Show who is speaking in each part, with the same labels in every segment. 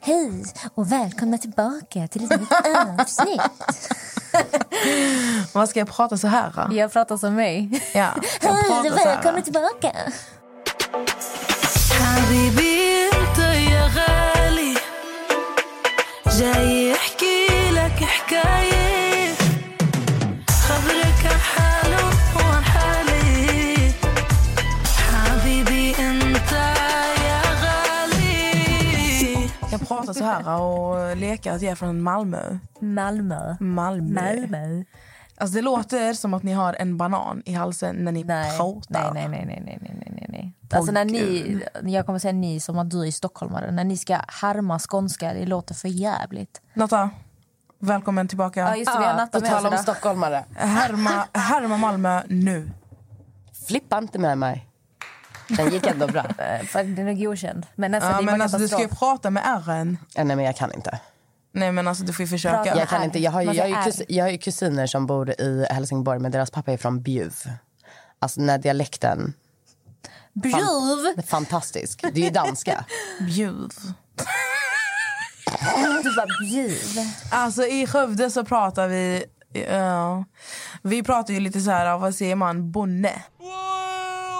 Speaker 1: Hej och välkomna tillbaka till ett nytt avsnitt.
Speaker 2: Vad ska jag prata så här? då?
Speaker 1: Jag pratar som mig.
Speaker 2: Ja, jag
Speaker 1: Hej
Speaker 2: pratar
Speaker 1: och
Speaker 2: så här.
Speaker 1: välkomna tillbaka.
Speaker 3: حبيبي انت يا غالي جاي
Speaker 2: prata så här och leka att jag är från Malmö.
Speaker 1: Malmö.
Speaker 2: Malmö.
Speaker 1: Malmö.
Speaker 2: Alltså det låter som att ni har en banan i halsen när ni
Speaker 1: nej,
Speaker 2: pratar.
Speaker 1: Nej, nej, nej, nej, nej, nej, nej, nej. Alltså när ni, jag kommer säga ni som att du är stockholmare, när ni ska härma skånska, det låter för jävligt.
Speaker 2: Natta, välkommen tillbaka.
Speaker 1: Ja, just det, vi har ah,
Speaker 4: Natta
Speaker 1: med oss
Speaker 4: om stockholmare.
Speaker 2: Härma, härma Malmö nu.
Speaker 4: Flippa inte med mig. Den gick ändå bra.
Speaker 1: För den är godkänd. Men nästan
Speaker 2: Ja,
Speaker 1: det är
Speaker 2: men alltså, du ska ju prata med R'n.
Speaker 4: Ja, Nej, men jag kan inte.
Speaker 2: Nej men alltså du får ju försöka.
Speaker 1: Prata.
Speaker 4: Jag, kan
Speaker 1: är.
Speaker 4: inte. jag, har, ju, jag, har ju
Speaker 1: säger
Speaker 4: kus, jag har ju kusiner som bor i Helsingborg men deras pappa är från Bjuv. Alltså när dialekten
Speaker 1: Bjuv!
Speaker 4: är fantastisk. Det är ju danska.
Speaker 2: Bjuv.
Speaker 1: Du bara bjuv.
Speaker 2: Alltså i Skövde så pratar vi... Ja, vi pratar ju lite så här, vad säger man, bonne.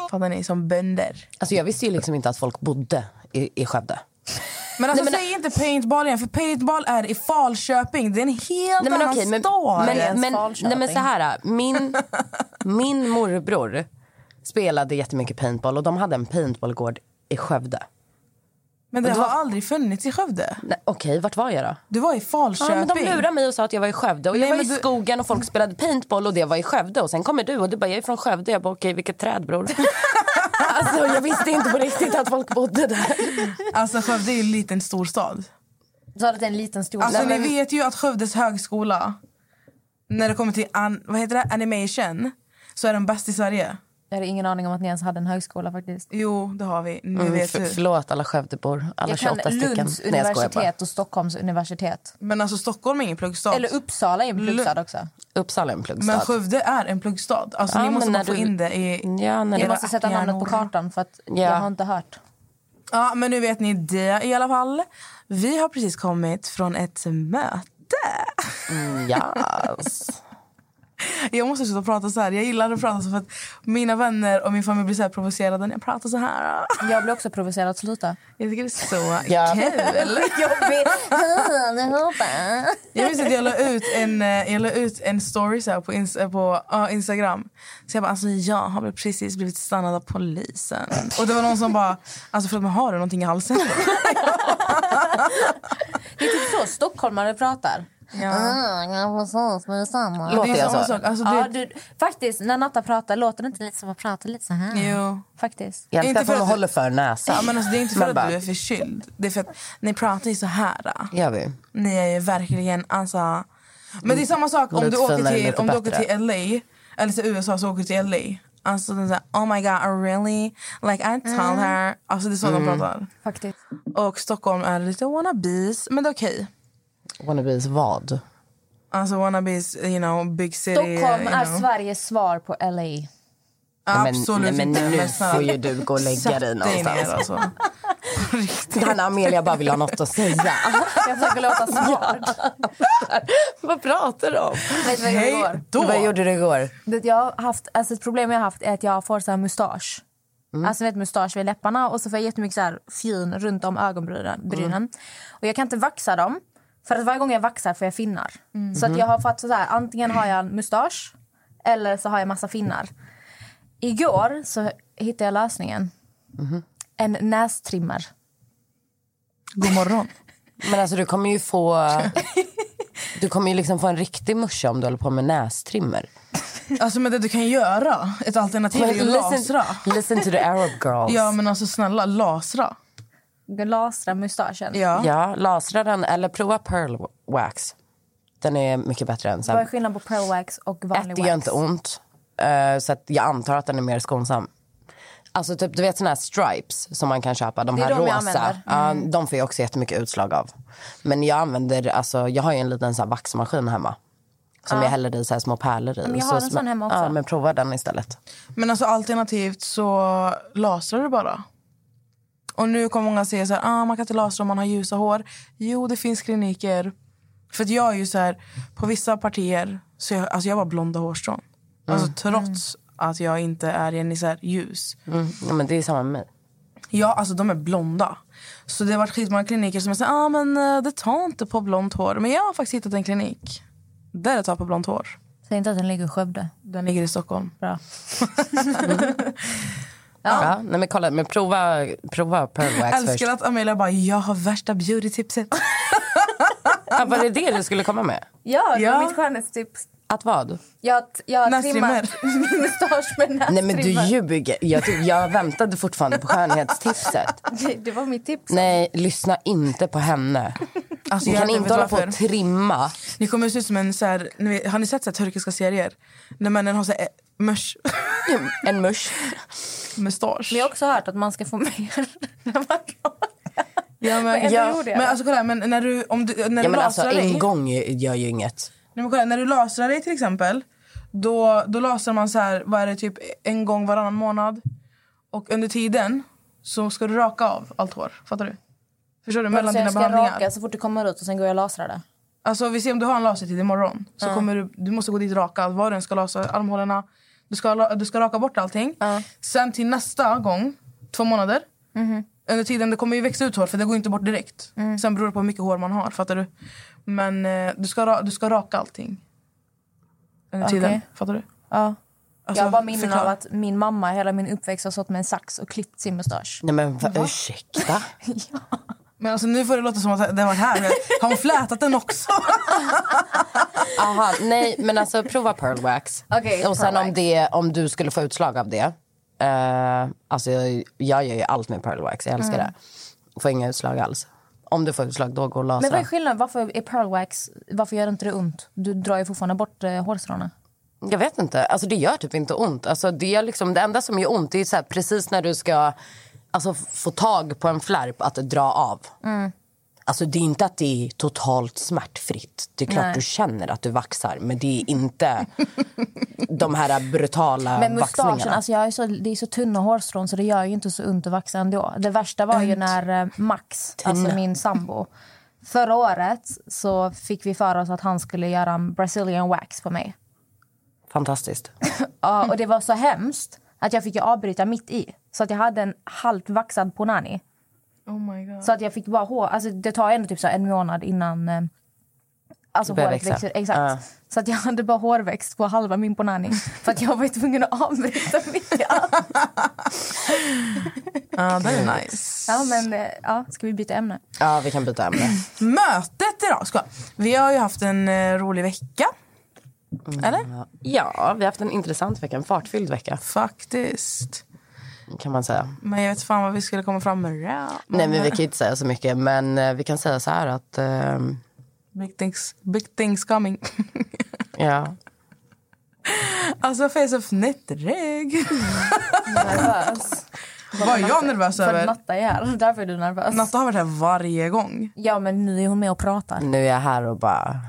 Speaker 2: Fattar ni? Som bönder.
Speaker 4: Alltså jag visste ju liksom inte att folk bodde i, i Skövde.
Speaker 2: Men alltså
Speaker 4: Nej, men-
Speaker 2: säg inte paintball igen, för paintball är i Falköping. Det är en helt
Speaker 4: Nej, men
Speaker 2: annan
Speaker 4: okej, men,
Speaker 2: stad.
Speaker 4: men, men, nej, men så här. Min, min morbror spelade jättemycket paintball och de hade en paintballgård i Skövde.
Speaker 2: Men det
Speaker 4: du
Speaker 2: har
Speaker 4: var-
Speaker 2: aldrig funnits i Skövde.
Speaker 4: Nej, Okej, vart var jag då?
Speaker 2: Du var i
Speaker 4: Ja,
Speaker 2: Falköping.
Speaker 4: men de lurade mig och sa att jag var i Skövde. Och jag
Speaker 2: Nej,
Speaker 4: var
Speaker 2: men
Speaker 4: i
Speaker 2: du-
Speaker 4: skogen och folk spelade paintball och det var i Skövde. Och sen kommer du och du bara, jag är från Skövde. Jag bara, okej vilket träd bror. alltså jag visste inte på riktigt att folk bodde där.
Speaker 2: Alltså Skövde är en liten storstad.
Speaker 1: Så att det är en liten stor
Speaker 2: Alltså
Speaker 1: stad.
Speaker 2: ni vet ju att Skövdes högskola, när det kommer till an, vad heter det? animation, så är den bäst i Sverige.
Speaker 1: Jag hade ingen aning om att ni ens hade en högskola faktiskt.
Speaker 2: Jo, det har vi. Nu
Speaker 4: Mm,
Speaker 2: vet
Speaker 4: för,
Speaker 2: du.
Speaker 4: förlåt alla Skövdebor, alla
Speaker 1: Jag kan
Speaker 4: 28 stycken.
Speaker 1: Lunds
Speaker 4: Nej, jag skojar bara.
Speaker 1: universitet och Stockholms universitet.
Speaker 2: Men alltså Stockholm är ingen pluggstad.
Speaker 1: Eller Uppsala är en pluggstad också.
Speaker 4: Uppsala är en
Speaker 2: Men
Speaker 4: pluggstad.
Speaker 2: Skövde är en pluggstad. Alltså
Speaker 4: Ja,
Speaker 2: ni måste
Speaker 4: men
Speaker 2: bara
Speaker 4: när
Speaker 2: få
Speaker 4: du-
Speaker 2: in det i...
Speaker 4: Ja, när
Speaker 1: Jag
Speaker 4: det
Speaker 1: måste sätta namnet på kartan för att
Speaker 4: Ja.
Speaker 1: jag har inte hört.
Speaker 2: Ja, men nu vet ni det i alla fall. Vi har precis kommit från ett möte.
Speaker 4: Yes.
Speaker 2: Jag måste sluta prata så här. Jag gillar att prata så för att mina vänner och min familj blir så här provocerade när jag pratar så här.
Speaker 1: Jag blir också provocerad. Sluta.
Speaker 2: Jag tycker det är så
Speaker 4: Ja.
Speaker 2: kul. Jag minns att jag la ut en, eh, jag la ut en story så på, eh, på ja, Instagram. Så jag bara, alltså jag har precis blivit stannad av polisen. Och det var någon som bara, alltså förlåt men har du någonting i halsen?
Speaker 1: Det är typ så stockholmare pratar.
Speaker 2: Ja.
Speaker 1: Ja, precis. Det är samma.
Speaker 2: Det
Speaker 4: Låter
Speaker 2: är
Speaker 4: jag
Speaker 2: samma
Speaker 4: så?
Speaker 2: sak. Alltså,
Speaker 1: Ja,
Speaker 2: det,
Speaker 1: du, faktiskt, när Natta pratar låter det inte lite som att prata lite så här.
Speaker 2: jo.
Speaker 1: Faktiskt.
Speaker 4: Jag
Speaker 2: Inte
Speaker 4: älskar att
Speaker 2: för
Speaker 4: hon
Speaker 2: att-
Speaker 4: håller för näsan.
Speaker 2: Ja, men alltså, det är inte för
Speaker 4: Men
Speaker 2: att
Speaker 4: bara-
Speaker 2: du är förkyld. Det är för att ni pratar ju så här.
Speaker 4: Gör vi?
Speaker 2: Ni är ju verkligen... Alltså... Men det är samma sak om du åker till, om du åker till LA eller till USA så åker du till LA. Alltså den där, oh my god, I really, like I told her. Alltså det är så
Speaker 4: Mm.
Speaker 2: de pratar.
Speaker 1: Faktiskt.
Speaker 2: Och Stockholm är lite wannabes, men det är okej.
Speaker 4: Wannabes vad?
Speaker 2: Alltså wannabes, you know, big city.
Speaker 1: Stockholm
Speaker 2: you
Speaker 1: är
Speaker 2: know.
Speaker 1: Sveriges svar på LA.
Speaker 2: Absolut
Speaker 4: nej, men
Speaker 2: inte.
Speaker 4: nu får ju du gå och lägga dig någonstans.
Speaker 2: ner alltså.
Speaker 4: Hanna Amelia bara vill ha något att säga.
Speaker 1: Jag försöker låta smart.
Speaker 4: vad pratar du om?
Speaker 1: Vet vad
Speaker 2: Hej då!
Speaker 4: Vad gjorde du igår?
Speaker 1: Det jag har haft, alltså ett problem jag har haft är att jag får så här mustasch.
Speaker 4: Mm.
Speaker 1: Alltså vet mustasch vid läpparna och så får jag jättemycket så här fjun runt om ögonbrynen. brynen. Och jag kan inte vaxa dem. För att varje gång jag vaxar får jag finnar. Så att jag har fått så här, antingen har jag en mustasch eller så har jag massa finnar. Igår så hittade jag lösningen. En nästrimmer.
Speaker 2: God morgon.
Speaker 4: Men alltså du kommer ju få... Du kommer ju liksom få en riktig muscha om du håller på med nästrimmer.
Speaker 2: Alltså men det du kan göra, ett alternativ är ju
Speaker 4: listen,
Speaker 2: lasra.
Speaker 4: listen to the Arab girls.
Speaker 2: Ja men alltså snälla, lasra.
Speaker 1: Lasra mustaschen.
Speaker 2: Ja.
Speaker 4: Ja, lasra den eller prova pearl wax. Den är mycket bättre än så
Speaker 1: Vad är skillnaden på pearl wax och vanlig
Speaker 4: Ett, det gör
Speaker 1: wax?
Speaker 4: inte ont. eh, så att jag antar att den är mer skonsam. Alltså typ, du vet såna här stripes som man kan köpa. De
Speaker 1: Det är
Speaker 4: här
Speaker 1: de jag
Speaker 4: rosa.
Speaker 1: använder. Mm.
Speaker 4: Ja, de får jag också jättemycket utslag av. Men jag använder, alltså jag har ju en liten så här vaxmaskin hemma. Som jag häller i så här små pärlor i.
Speaker 1: men jag har en
Speaker 4: Så-
Speaker 1: sån hemma också.
Speaker 4: Ja, men prova den istället.
Speaker 2: Men alltså alternativt så lasrar du bara. Och nu kommer många säga så här, ah, man kan inte lasra om man har ljusa hår. Jo, det finns kliniker. För att jag är ju så här, på vissa partier, så jag, alltså jag bara blonda hårstrån. Alltså trots att jag inte är en så här ljus.
Speaker 4: Mm. Ja, men det är samma med mig.
Speaker 2: Ja, alltså de är blonda. Så det har varit skitmånga kliniker som säger, ah, men eh, det tar inte på blont hår. Men jag har faktiskt hittat en klinik där det tar på blont hår.
Speaker 1: Säg inte att den ligger i Skövde.
Speaker 2: Den ligger i Stockholm.
Speaker 1: Bra.
Speaker 4: Ja. nej, men kolla, men prova, prova pearl wax först.
Speaker 2: Älskar att Amelia bara, jag har värsta beauty-tipset.
Speaker 4: Ja, var det det du skulle komma med?
Speaker 1: Ja, det
Speaker 2: Ja.
Speaker 1: var mitt skönhetstips.
Speaker 4: Att vad?
Speaker 1: Jag, jag har
Speaker 2: Nästrimmer.
Speaker 1: trimmat min mustasch med nästrimmer.
Speaker 4: Nej men du ljuger. Jag, jag väntade fortfarande på skönhetstipset.
Speaker 1: Det, det var mitt tips.
Speaker 4: Nej, lyssna inte på henne.
Speaker 2: Alltså,
Speaker 4: Du
Speaker 2: jag
Speaker 4: kan inte hålla på och trimma.
Speaker 2: Ni kommer se ut som en så här, ni har ni sett så här, turkiska serier? När männen har så här, eh, mörs,
Speaker 4: En musch.
Speaker 2: Mustasch.
Speaker 1: Men jag har också hört att man ska få mer när man
Speaker 2: Ja, men,
Speaker 1: Men ändå
Speaker 2: ja,
Speaker 1: jag
Speaker 2: men
Speaker 1: det.
Speaker 2: alltså kolla, men när du, om du, när
Speaker 4: Ja,
Speaker 2: du
Speaker 4: men alltså,
Speaker 2: lasrar dig,
Speaker 4: en gång gör ju inget.
Speaker 2: nej, men kolla, när du lasrar dig till exempel, då, då lasrar man så här, vad är det, typ en gång varannan månad. Och under tiden så ska du raka av allt hår. Fattar du? Förstår du? Mellan
Speaker 1: så jag
Speaker 2: dina
Speaker 1: ska
Speaker 2: behandlingar.
Speaker 1: raka så fort det kommer ut och sen går jag och lasrar det.
Speaker 2: Alltså vi ser om du har en lasertid imorgon så kommer du, du måste gå dit rakad. Var du än ska lasra armhålorna. Du ska, du ska raka bort allting. Sen till nästa gång, två månader. Under tiden det kommer ju växa ut hår för det går inte bort direkt. Sen beror det på hur mycket hår man har. Fattar du? Men eh, du, ska, du ska raka allting. Under tiden.
Speaker 1: Okej.
Speaker 2: Fattar du?
Speaker 1: Ja.
Speaker 2: Alltså,
Speaker 1: jag har bara minnen av att min mamma hela min uppväxt har stått med en sax och klippt sin mustasch.
Speaker 4: Nej men va? ursäkta?
Speaker 2: Men alltså, nu får det låta som att det har varit här. Har hon flätat den också?
Speaker 4: Aha, nej men alltså prova pearl wax.
Speaker 1: Okej,
Speaker 4: och sen
Speaker 1: pearl
Speaker 4: om, det, om du skulle få utslag av det. Eh, alltså jag, jag gör ju allt med pearl wax, jag älskar det. Får inga utslag alls. Om du får utslag då går och
Speaker 1: Men vad är
Speaker 4: lasra.
Speaker 1: skillnaden? Varför är pearl wax, varför gör inte det ont? Du drar ju fortfarande bort eh, hårstråna.
Speaker 4: Jag vet inte, alltså det gör typ inte ont. Alltså det, är liksom, det enda som gör ont är så här, precis när du ska alltså, få tag på en flärp att dra av. Alltså det är inte att det är totalt smärtfritt. Det är klart
Speaker 1: Nej.
Speaker 4: du känner att du vaxar men det är inte de här brutala
Speaker 1: Men mustaschen,
Speaker 4: vaxningarna.
Speaker 1: alltså jag är så, det är så tunna hårstrån så det gör ju inte så ont att vaxa ändå. Det värsta var ju när eh, Max, alltså min sambo, förra året så fick vi för oss att han skulle göra en Brazilian wax på mig.
Speaker 4: Fantastiskt.
Speaker 1: Ja, och det var så hemskt att jag fick ju avbryta mitt i. Så att jag hade en halvt vaxad ponani.
Speaker 2: Oh my god.
Speaker 1: Så att jag fick bara hår, alltså det tar ändå typ så en månad innan eh, alltså håret
Speaker 4: växa.
Speaker 1: växer. Exakt.
Speaker 4: Ja.
Speaker 1: Så att jag hade bara hårväxt på halva min ponani. För att jag var tvungen att avbryta mitt i allt.
Speaker 2: Ja, det är nice.
Speaker 1: Ja men eh, ja, ska vi byta ämne?
Speaker 4: Ja, vi kan byta ämne.
Speaker 2: Mötet idag. Ska. Vi har ju haft en eh, rolig vecka. Eller?
Speaker 4: Ja, vi har haft en intressant vecka, en fartfylld vecka
Speaker 2: Faktiskt.
Speaker 4: kan man säga.
Speaker 2: Men jag vet fan vad vi skulle komma fram med det.
Speaker 4: Nej men vi kan ju inte säga så mycket men eh, vi kan säga så här att ehm,
Speaker 2: Big things, big things coming.
Speaker 4: ja.
Speaker 2: alltså face of netträgg.
Speaker 1: Nervös.
Speaker 2: Vad är jag nervös
Speaker 1: För
Speaker 2: över?
Speaker 1: Natta är här, därför är du nervös.
Speaker 2: Natta har varit här varje gång.
Speaker 1: Ja men nu är hon med och pratar.
Speaker 4: Nu är jag här och bara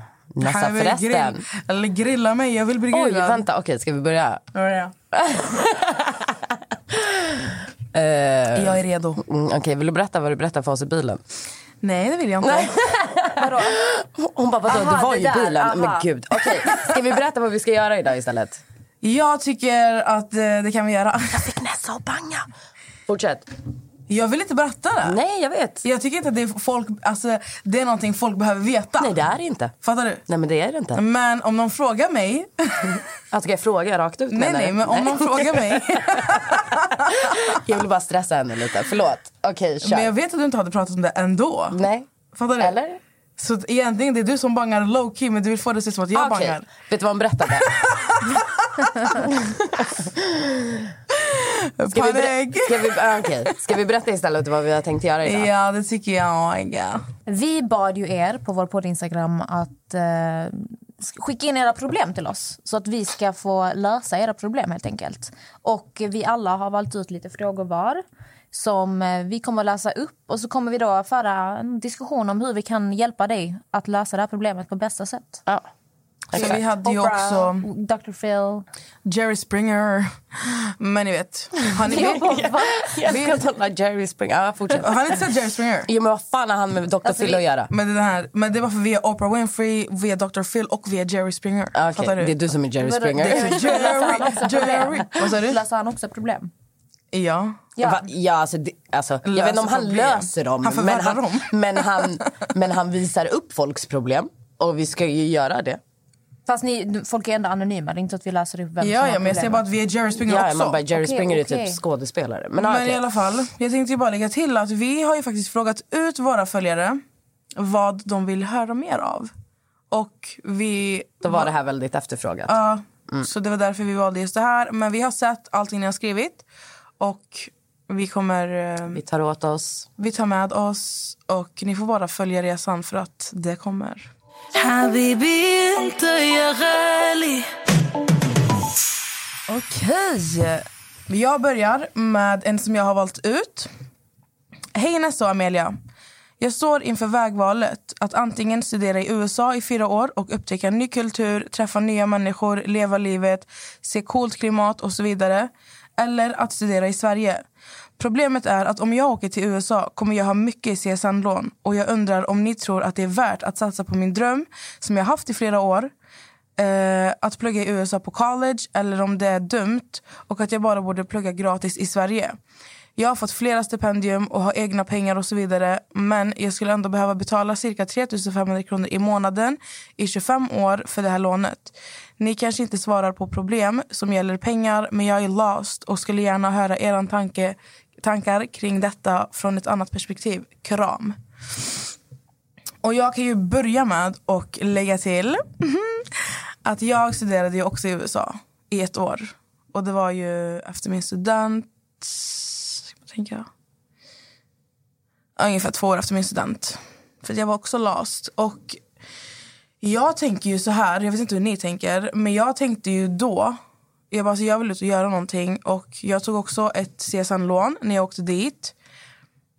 Speaker 2: Han vill
Speaker 4: förresten.
Speaker 2: grill- Eller grilla mig, jag vill bli
Speaker 4: Oj,
Speaker 2: grillad.
Speaker 4: vänta. Okej, ska vi börja?
Speaker 2: Ja, ja.
Speaker 4: Eh,
Speaker 2: Jag är redo.
Speaker 4: mm, Okej, vill du berätta vad du berättade för oss i bilen?
Speaker 2: Nej, det vill jag inte.
Speaker 4: Hon bara, vadå,
Speaker 1: Aha,
Speaker 4: var ju bilen.
Speaker 1: aha.
Speaker 4: Men gud. Okej, ska vi berätta vad vi ska göra idag istället?
Speaker 2: Jag tycker att eh, det kan vi göra.
Speaker 4: Fick näsa och banga. Fortsätt.
Speaker 2: Jag vill inte berätta det.
Speaker 4: Nej, jag vet.
Speaker 2: Jag tycker inte att det är, folk, alltså, det är någonting folk behöver veta.
Speaker 4: Nej, det är det inte.
Speaker 2: Fattar du?
Speaker 4: Nej, men det är det inte.
Speaker 2: Men om någon frågar mig...
Speaker 4: Alltså, ska jag fråga rakt ut?
Speaker 2: nej, nej, men om någon frågar mig...
Speaker 4: Jag vill bara stressa henne lite. Förlåt. Okej, kör.
Speaker 2: men jag vet att du inte hade pratat om det ändå.
Speaker 4: Nej.
Speaker 2: Fattar du?
Speaker 4: Eller?
Speaker 2: Så egentligen det är du som bangar low key men du vill få det att som att jag
Speaker 4: Okej,
Speaker 2: bangar.
Speaker 4: vet du vad hon berättade? Ska vi, ber- ska, vi, ah, okej. ska vi berätta istället vad vi har tänkt göra idag?
Speaker 2: Ja, det tycker jag. Ja.
Speaker 1: Vi bad ju er på vår podd Instagram att eh, skicka in era problem till oss så att vi ska få lösa era problem helt enkelt. Och vi alla har valt ut lite frågor var som eh, vi kommer att läsa upp och så kommer vi då föra en diskussion om hur vi kan hjälpa dig att lösa det här problemet på bästa sätt.
Speaker 4: Ja.
Speaker 2: Så vi hade ju
Speaker 1: Oprah,
Speaker 2: också
Speaker 1: Dr. Phil.
Speaker 2: Jerry Springer. Men ni vet. Har ni,
Speaker 1: Jag bara, va?
Speaker 4: Jag ska tala Jerry Springer. Ja, fortsätt.
Speaker 2: har ni inte sett Jerry Springer?
Speaker 4: Jo, men vad fan har han med Dr.
Speaker 1: Alltså,
Speaker 4: Phil att göra?
Speaker 2: Men det, här, men det var för via Oprah Winfrey, via Dr. Phil och via Jerry Springer. Fattar du?
Speaker 4: Det är du som är Jerry Springer.
Speaker 2: Jerry.
Speaker 1: problem?
Speaker 2: Vad sa du?
Speaker 1: Löser han också problem?
Speaker 2: Ja.
Speaker 1: Ja.
Speaker 4: Va? Ja, alltså, det, alltså, jag vet inte om han
Speaker 2: problem.
Speaker 4: löser dem.
Speaker 2: Han
Speaker 4: men, han,
Speaker 2: dem.
Speaker 4: men, han, men han visar upp folks problem. Och vi ska ju göra det.
Speaker 1: Fast ni, folk är ändå anonyma. Det är inte att vi läser upp vem som
Speaker 2: Ja,
Speaker 1: har
Speaker 2: ja, men jag
Speaker 1: problemet.
Speaker 2: bara att vi är Jerry Springer
Speaker 4: Ja,
Speaker 2: också.
Speaker 4: man bara, Jerry
Speaker 1: Okej,
Speaker 4: Springer är
Speaker 1: okej.
Speaker 4: typ skådespelare. Men,
Speaker 2: Men
Speaker 4: okej.
Speaker 2: i alla fall, jag tänkte ju bara lägga till att vi har ju faktiskt frågat ut våra följare vad de vill höra mer av. Och vi...
Speaker 4: Då var det här väldigt efterfrågat.
Speaker 2: Ja, så det var därför vi valde just det här. Men vi har sett allting ni har skrivit. Och vi kommer... Eh,
Speaker 4: vi tar åt oss.
Speaker 2: Vi tar med oss. Och ni får bara följa resan för att det kommer.
Speaker 3: Habibi, inte jag
Speaker 2: Okej. Jag börjar med en som jag har valt ut. Hej Nessa och Amelia. Jag står inför vägvalet att antingen studera i USA i fyra år och upptäcka ny kultur, träffa nya människor, leva livet, se coolt klimat och så vidare eller att studera i Sverige. Problemet är att om jag åker till USA kommer jag ha mycket CSN-lån och jag undrar om ni tror att det är värt att satsa på min dröm som jag haft i flera år eh, att plugga i USA på college eller om det är dumt och att jag bara borde plugga gratis i Sverige. Jag har fått flera stipendium och har egna pengar och så vidare men jag skulle ändå behöva betala cirka 3 500 kronor i månaden i 25 år för det här lånet. Ni kanske inte svarar på problem som gäller pengar men jag är lost och skulle gärna höra era tanke, tankar kring detta från ett annat perspektiv. Kram. Och jag kan ju börja med och lägga till att jag studerade ju också i USA i ett år. Och det var ju efter min student... Tänker jag? Ja, Ungefär två år efter min student. För jag var också last. Och jag tänker ju så här, jag vet inte hur ni tänker, men jag tänkte ju då jag, bara, alltså jag vill ut och göra någonting och jag tog också ett CSN-lån när jag åkte dit.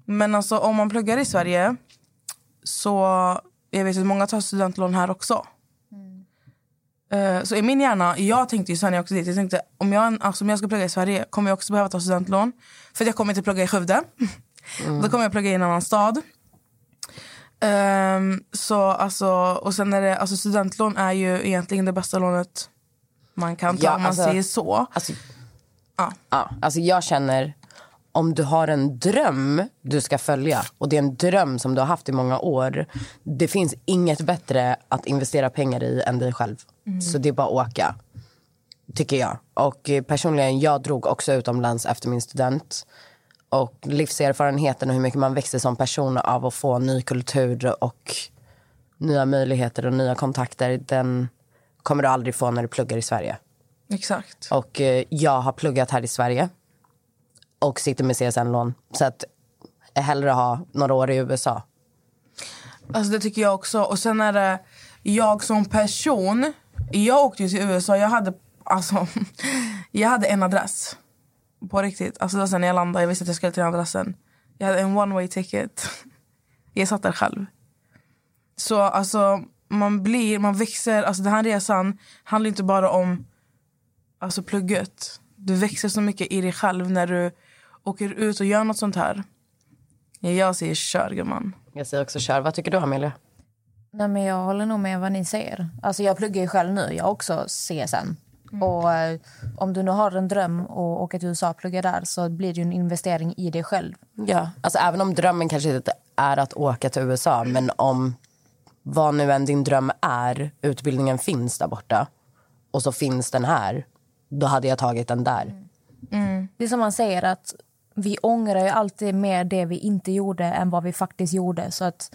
Speaker 2: Men alltså om man pluggar i Sverige så jag vet att många tar studentlån här också. Eh, Så i min hjärna, jag tänkte ju sen när jag åkte dit, jag tänkte om jag, alltså, om jag ska plugga i Sverige kommer jag också behöva ta studentlån. För jag kommer inte plugga i Skövde. Då kommer jag plugga i en annan stad. Ehm, så alltså, och sen är det, alltså studentlån är ju egentligen det bästa lånet man kan ta
Speaker 4: Ja,
Speaker 2: om man
Speaker 4: alltså-
Speaker 2: säger så.
Speaker 4: Alltså,
Speaker 2: Ja.
Speaker 4: ja, alltså jag känner, om du har en dröm du ska följa och det är en dröm som du har haft i många år. Det finns inget bättre att investera pengar i än dig själv. Så det är bara att åka, tycker jag. Och eh, personligen, jag drog också utomlands efter min student. Och livserfarenheten och hur mycket man växer som person av att få ny kultur och nya möjligheter och nya kontakter, den kommer du aldrig få när du pluggar i Sverige.
Speaker 2: Exakt.
Speaker 4: Och eh, jag har pluggat här i Sverige och sitter med CSN-lån. Så att jag hellre ha några år i USA.
Speaker 2: Alltså det tycker jag också. Och sen är det jag som person. Jag åkte ju till USA. Jag hade, alltså, jag hade en adress. På riktigt. Alltså det var sen när jag landade. Jag visste att jag skulle till den adressen. Jag hade en one way ticket. Jag satt där själv. Så alltså man blir, man växer. Alltså den här resan handlar inte bara om alltså plugget. Du växer så mycket i dig själv när du åker ut och gör något sånt här. Jag säger kör gumman.
Speaker 4: Jag säger också kör. Vad tycker du Amelia?
Speaker 1: Nej, men jag håller nog med vad ni säger. Alltså, jag pluggar ju själv nu. Jag har också CSN. Och eh, Om du nu har en dröm att åka till USA och plugga där så blir det ju en investering i dig själv.
Speaker 4: Ja, alltså även om drömmen kanske inte är att åka till USA, men om vad nu än din dröm är, utbildningen finns där borta och så finns den här, då hade jag tagit den där.
Speaker 1: Det är som man säger att vi ångrar ju alltid mer det vi inte gjorde än vad vi faktiskt gjorde. Så att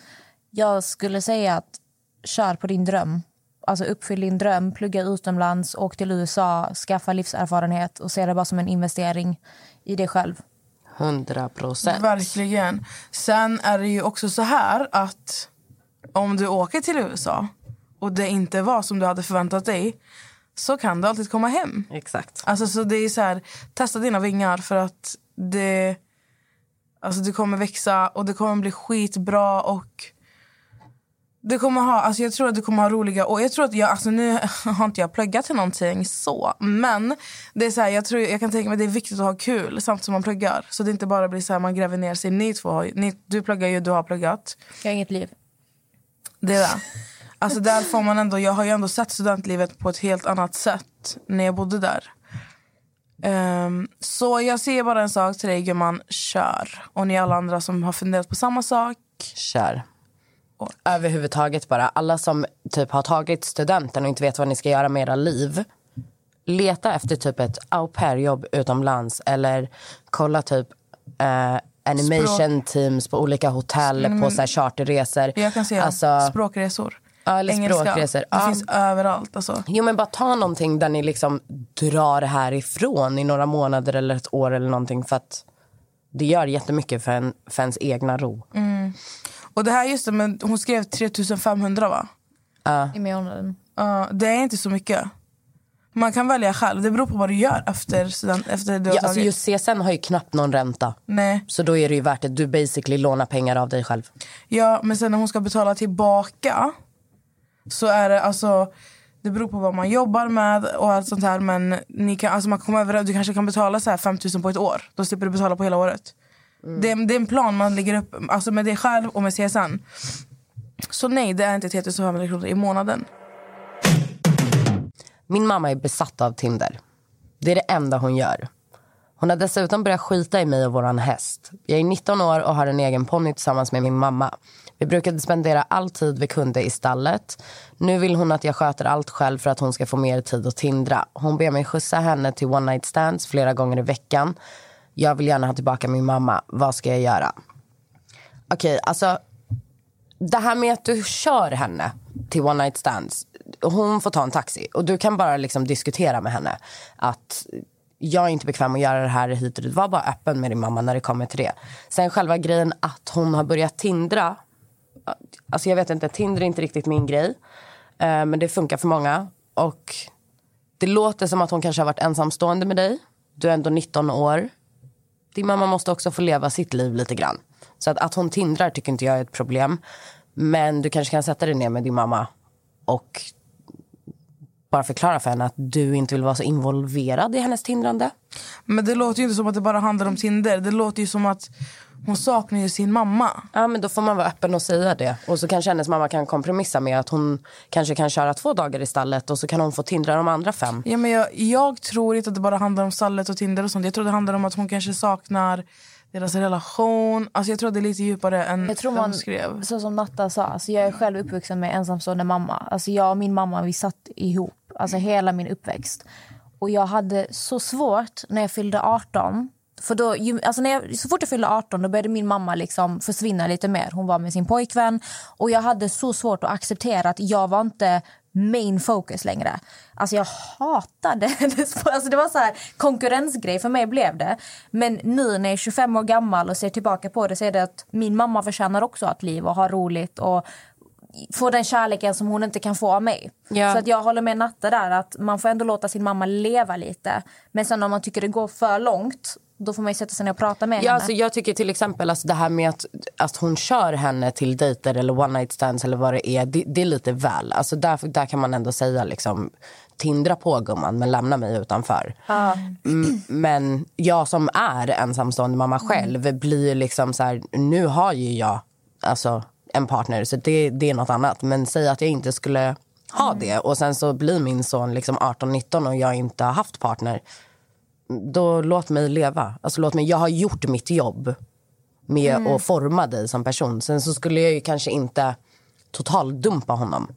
Speaker 1: jag skulle säga att kör på din dröm. Alltså uppfyll din dröm, plugga utomlands, åk till USA, skaffa livserfarenhet och se det bara som en investering i det själv.
Speaker 4: 100 procent.
Speaker 2: Verkligen. Sen är det ju också så här att om du åker till USA och det inte var som du hade förväntat dig så kan du alltid komma hem.
Speaker 4: Exakt.
Speaker 2: Alltså, så det är så här, testa dina vingar för att det, alltså, du kommer växa och det kommer bli skitbra och du kommer ha, alltså jag tror att du kommer ha roliga och jag tror att jag, alltså nu har inte jag pluggat till någonting så, men det är så här, jag, tror, jag kan tänka mig att det är viktigt att ha kul samtidigt som man pluggar. Så det inte bara blir så här, man gräver ner sig. Ni två har, ni, du pluggar ju, du har pluggat.
Speaker 1: Jag har inget liv.
Speaker 2: Det är det. Alltså där får man ändå, jag har ju ändå sett studentlivet på ett helt annat sätt när jag bodde där. Ehm, så jag säger bara en sak till dig gumman, kör. Och ni alla andra som har funderat på samma sak.
Speaker 4: Kör. Överhuvudtaget bara. Alla som typ har tagit studenten och inte vet vad ni ska göra med era liv. Leta efter typ ett au pair-jobb utomlands eller kolla typ eh, animation teams på olika hotell på så här charterresor.
Speaker 2: Jag kan säga
Speaker 4: Alltså,
Speaker 2: språkresor.
Speaker 4: Ja, eller
Speaker 2: Engelska.
Speaker 4: språkresor.
Speaker 2: Det
Speaker 4: Ja.
Speaker 2: finns överallt. Alltså.
Speaker 4: Jo men bara ta någonting där ni liksom drar härifrån i några månader eller ett år eller någonting för att det gör jättemycket för, en, för ens egna ro.
Speaker 2: Och det här just det, men hon skrev 3500 va?
Speaker 1: I månaden.
Speaker 2: Ja, det är inte så mycket. Man kan välja själv. Det beror på vad du gör efter, efter du har
Speaker 4: Ja, alltså
Speaker 2: tagit.
Speaker 4: just CSN har ju knappt någon ränta.
Speaker 2: Nej.
Speaker 4: Så då är det ju värt det. Du basically lånar pengar av dig själv.
Speaker 2: Ja, men sen när hon ska betala tillbaka så är det alltså... Det beror på vad man jobbar med och allt sånt här. Men ni kan, alltså man kan komma över, du kanske kan betala så här 5 000 på ett år. Då slipper du betala på hela året. Mm. Det, är- det är en plan man lägger upp alltså med dig själv och med CSN. Så nej, det är inte 3 500 kronor i månaden.
Speaker 4: Min mamma är besatt av Tinder. Det är det enda hon gör. Hon har dessutom börjat skita i mig och våran häst. Jag är 19 år och har en egen ponny tillsammans med min mamma. Vi brukade spendera all tid vi kunde i stallet. Nu vill hon att jag sköter allt själv för att hon ska få mer tid att tindra. Hon ber mig skjutsa henne till one night stands flera gånger i veckan. Jag vill gärna ha tillbaka min mamma. Vad ska jag göra? Okej, alltså det här med att du kör henne till one night stands. Hon får ta en taxi och du kan bara liksom diskutera med henne att jag är inte bekväm att göra det här hit och dit. Var bara öppen med din mamma när det kommer till det. Sen själva grejen att hon har börjat tindra. Alltså jag vet inte, Tinder är inte riktigt min grej. Eh, men det funkar för många. Och det låter som att hon kanske har varit ensamstående med dig. Du är ändå 19 år. Din mamma måste också få leva sitt liv lite grann. Så att, att hon tindrar tycker inte jag är ett problem. Men du kanske kan sätta dig ner med din mamma och bara förklara för henne att du inte vill vara så involverad i hennes tindrande.
Speaker 2: Men det låter ju inte som att det bara handlar om Tinder. Det låter ju som att hon saknar ju sin mamma.
Speaker 4: Ja, men då får man vara öppen och säga det. Och så kanske hennes mamma kan kompromissa med att hon kanske kan köra två dagar i stallet och så kan hon få tindra de andra fem.
Speaker 2: Ja, men jag, jag tror inte att det bara handlar om stallet och Tinder och sånt. Jag tror det handlar om att hon kanske saknar deras relation. Alltså jag tror det är lite djupare än
Speaker 1: Jag tror man,
Speaker 2: skrev.
Speaker 1: så som Natta sa, alltså jag är själv uppvuxen med ensamstående mamma. Alltså jag och min mamma vi satt ihop, alltså hela min uppväxt. Och jag hade så svårt när jag fyllde 18. För då, alltså när jag, så fort jag fyllde 18 då började min mamma liksom försvinna lite mer. Hon var med sin pojkvän. Och jag hade så svårt att acceptera att jag var inte main focus längre. Alltså jag hatade hennes... Alltså det var så här konkurrensgrej för mig blev det. Men nu när jag är 25 år gammal och ser tillbaka på det så är det att min mamma förtjänar också att liv och ha roligt och få den kärleken som hon inte kan få av mig.
Speaker 4: Ja.
Speaker 1: Så att jag håller med Natta där att man får ändå låta sin mamma leva lite. Men sen om man tycker det går för långt då får man ju sätta sig ner och prata med
Speaker 4: Ja,
Speaker 1: henne.
Speaker 4: alltså, jag tycker till exempel alltså, det här med att, att hon kör henne till dejter eller one night stands eller vad det är. Det, det är lite väl. Alltså, där, där kan man ändå säga liksom tindra på gumman men lämna mig utanför. Mm, men jag som är ensamstående mamma själv blir ju liksom så här, nu har ju jag alltså, en partner så det, det är något annat. Men säg att jag inte skulle ha det och sen så blir min son liksom 18-19 och jag inte har haft partner. Då låt mig leva. Alltså, låt mig, jag har gjort mitt jobb med att forma dig som person. Sen så skulle jag ju kanske inte totaldumpa honom.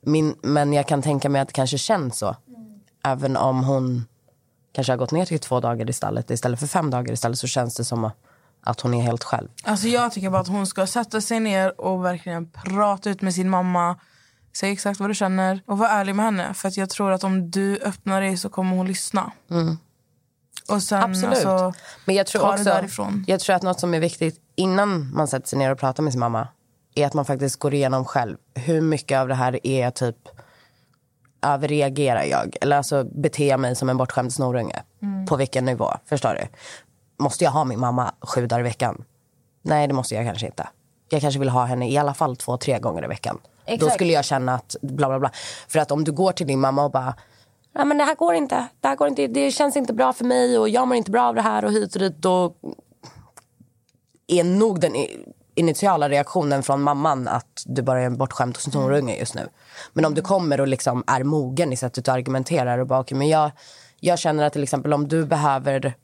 Speaker 4: Min, men jag kan tänka mig att det kanske känns så. Även om hon kanske har gått ner till två dagar i stallet istället för fem dagar i stallet så känns det som att hon är helt själv.
Speaker 2: Alltså jag tycker bara att hon ska sätta sig ner och verkligen prata ut med sin mamma. Säg exakt vad du känner och var ärlig med henne. För att jag tror att om du öppnar dig så kommer hon lyssna. Och sen
Speaker 4: Absolut.
Speaker 2: alltså,
Speaker 4: Men jag tror också, jag tror att något som är viktigt innan man sätter sig ner och pratar med sin mamma är att man faktiskt går igenom själv hur mycket av det här är typ överreagerar jag? Eller alltså beter jag mig som en bortskämd snorunge?
Speaker 2: Mm.
Speaker 4: På vilken nivå? Förstår du? Måste jag ha min mamma sju dagar i veckan? Nej, det måste jag kanske inte. Jag kanske vill ha henne i alla fall två, tre gånger i veckan. Då
Speaker 1: Exakt.
Speaker 4: skulle jag känna att bla bla bla. För att om du går till din mamma och bara Nej, men det här går inte. Det här går inte. Det känns inte bra för mig och jag mår inte bra av det här och hit och dit. Då är nog den initiala reaktionen från mamman att du bara är en bortskämd snorunge just nu. Men om du kommer och liksom är mogen i sättet du argumenterar och bara, okay, men jag, jag känner att till exempel om du behöver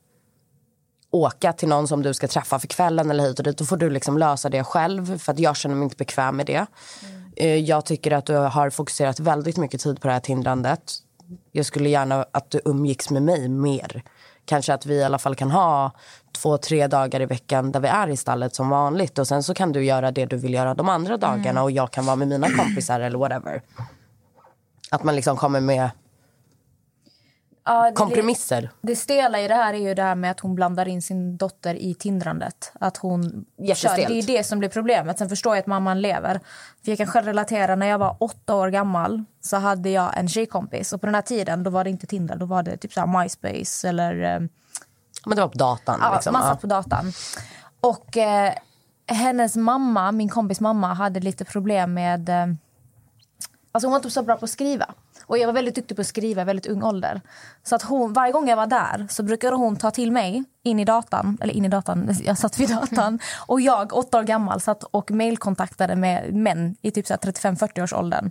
Speaker 4: åka till någon som du ska träffa för kvällen eller hit och dit, då får du liksom lösa det själv för att jag känner mig inte bekväm med det. Eh, Jag tycker att du har fokuserat väldigt mycket tid på det här tindrandet. Jag skulle gärna att du umgicks med mig mer. Kanske att vi i alla fall kan ha två, tre dagar i veckan där vi är i stallet som vanligt och sen så kan du göra det du vill göra de andra dagarna och jag kan vara med mina kompisar eller whatever. Att man liksom kommer med
Speaker 1: Ja, det-
Speaker 4: kompromisser.
Speaker 1: Det stela i det här är ju det här med att hon blandar in sin dotter i tindrandet. Att hon kör. Det är det som blir problemet. Sen förstår jag att mamman lever. För jag kan själv relatera, när jag var åtta år gammal så hade jag en tjejkompis. Och på den här tiden då var det inte Tinder, då var det typ så här MySpace eller eh,
Speaker 4: Men det var på datan.
Speaker 1: Ja,
Speaker 4: liksom.
Speaker 1: man satt på datan. Och eh, hennes mamma, min kompis mamma, hade lite problem med... Eh, alltså hon var inte så bra på att skriva. Och jag var väldigt duktig på att skriva i väldigt ung ålder. Så att hon, varje gång jag var där så brukade hon ta till mig in i datan, eller in i datan, jag satt vid datan. Och jag, åtta år gammal, satt och mailkontaktade med män i typ 35-40 års åldern.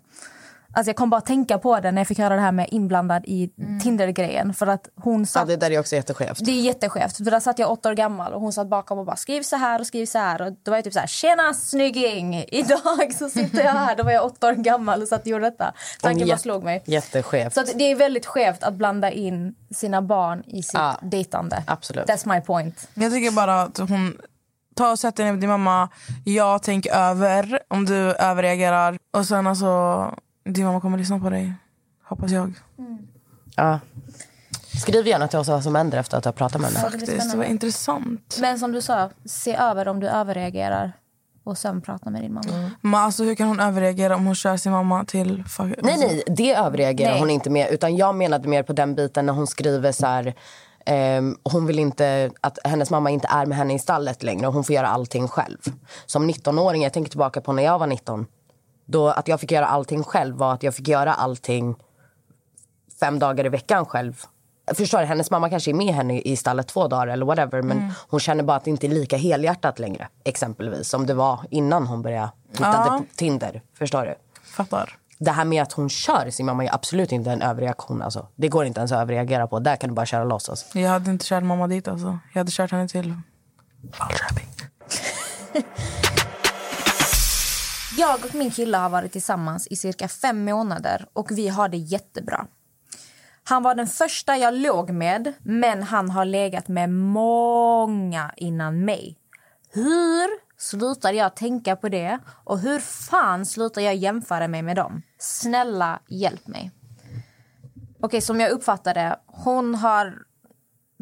Speaker 1: Alltså jag kom bara att tänka på det när jag fick höra det här med inblandad i Tinder-grejen. För att hon
Speaker 4: Ja,
Speaker 1: satt
Speaker 4: det där är också jätteskevt.
Speaker 1: det är jätteskevt. För där satt jag åtta år gammal och hon satt bakom och bara skriv så här och skriv så här. Och då var jag typ så här, tjena snygging! Idag så sitter jag här. Då var jag åtta år gammal och satt och gjorde detta. Tanken bara slog mig.
Speaker 4: Jätteskevt.
Speaker 1: Så att det är väldigt skevt att blanda in sina barn i sitt
Speaker 4: Ja.
Speaker 1: dejtande.
Speaker 4: Absolut.
Speaker 1: That's my point.
Speaker 2: Jag tycker bara att hon ta och sätt dig ner med din mamma. Jag tänker över om du överreagerar. Och sen alltså, din mamma kommer lyssna på dig. Hoppas jag.
Speaker 4: Ja. Skriv gärna till oss vad som händer efter att ha pratat med henne.
Speaker 2: Faktiskt, det var intressant.
Speaker 1: Men som du sa, se över om du överreagerar. Och sen prata med din mamma.
Speaker 2: Men alltså, hur kan hon överreagera om hon kör sin mamma till... Fuck,
Speaker 4: Nej, nej, det överreagerar
Speaker 1: Nej.
Speaker 4: hon inte med. Utan jag menade mer på den biten när hon skriver så här... ehm, hon vill inte att hennes mamma inte är med henne i stallet längre och hon får göra allting själv. Som 19-åring, jag tänker tillbaka på när jag var 19. Då att jag fick göra allting själv var att jag fick göra allting fem dagar i veckan själv. Förstår du? Hennes mamma kanske är med henne i stallet två dagar eller whatever men hon känner bara att det inte är lika helhjärtat längre exempelvis som det var innan hon började hitta
Speaker 2: Ja.
Speaker 4: Tinder. Förstår du?
Speaker 2: Fattar.
Speaker 4: Det här med att hon kör sin mamma är absolut inte en överreaktion. Alltså. Det går inte ens att överreagera på. Där kan du bara köra loss. Alltså.
Speaker 2: Jag hade inte kört mamma dit alltså. Jag hade kört henne till Falköping.
Speaker 1: Jag och min kille har varit tillsammans i cirka fem månader och vi har det jättebra. Han var den första jag låg med, men han har legat med många innan mig. Hur slutar jag tänka på det och hur fan slutar jag jämföra mig med dem? Snälla, hjälp mig. Okej, som jag uppfattar det, hon har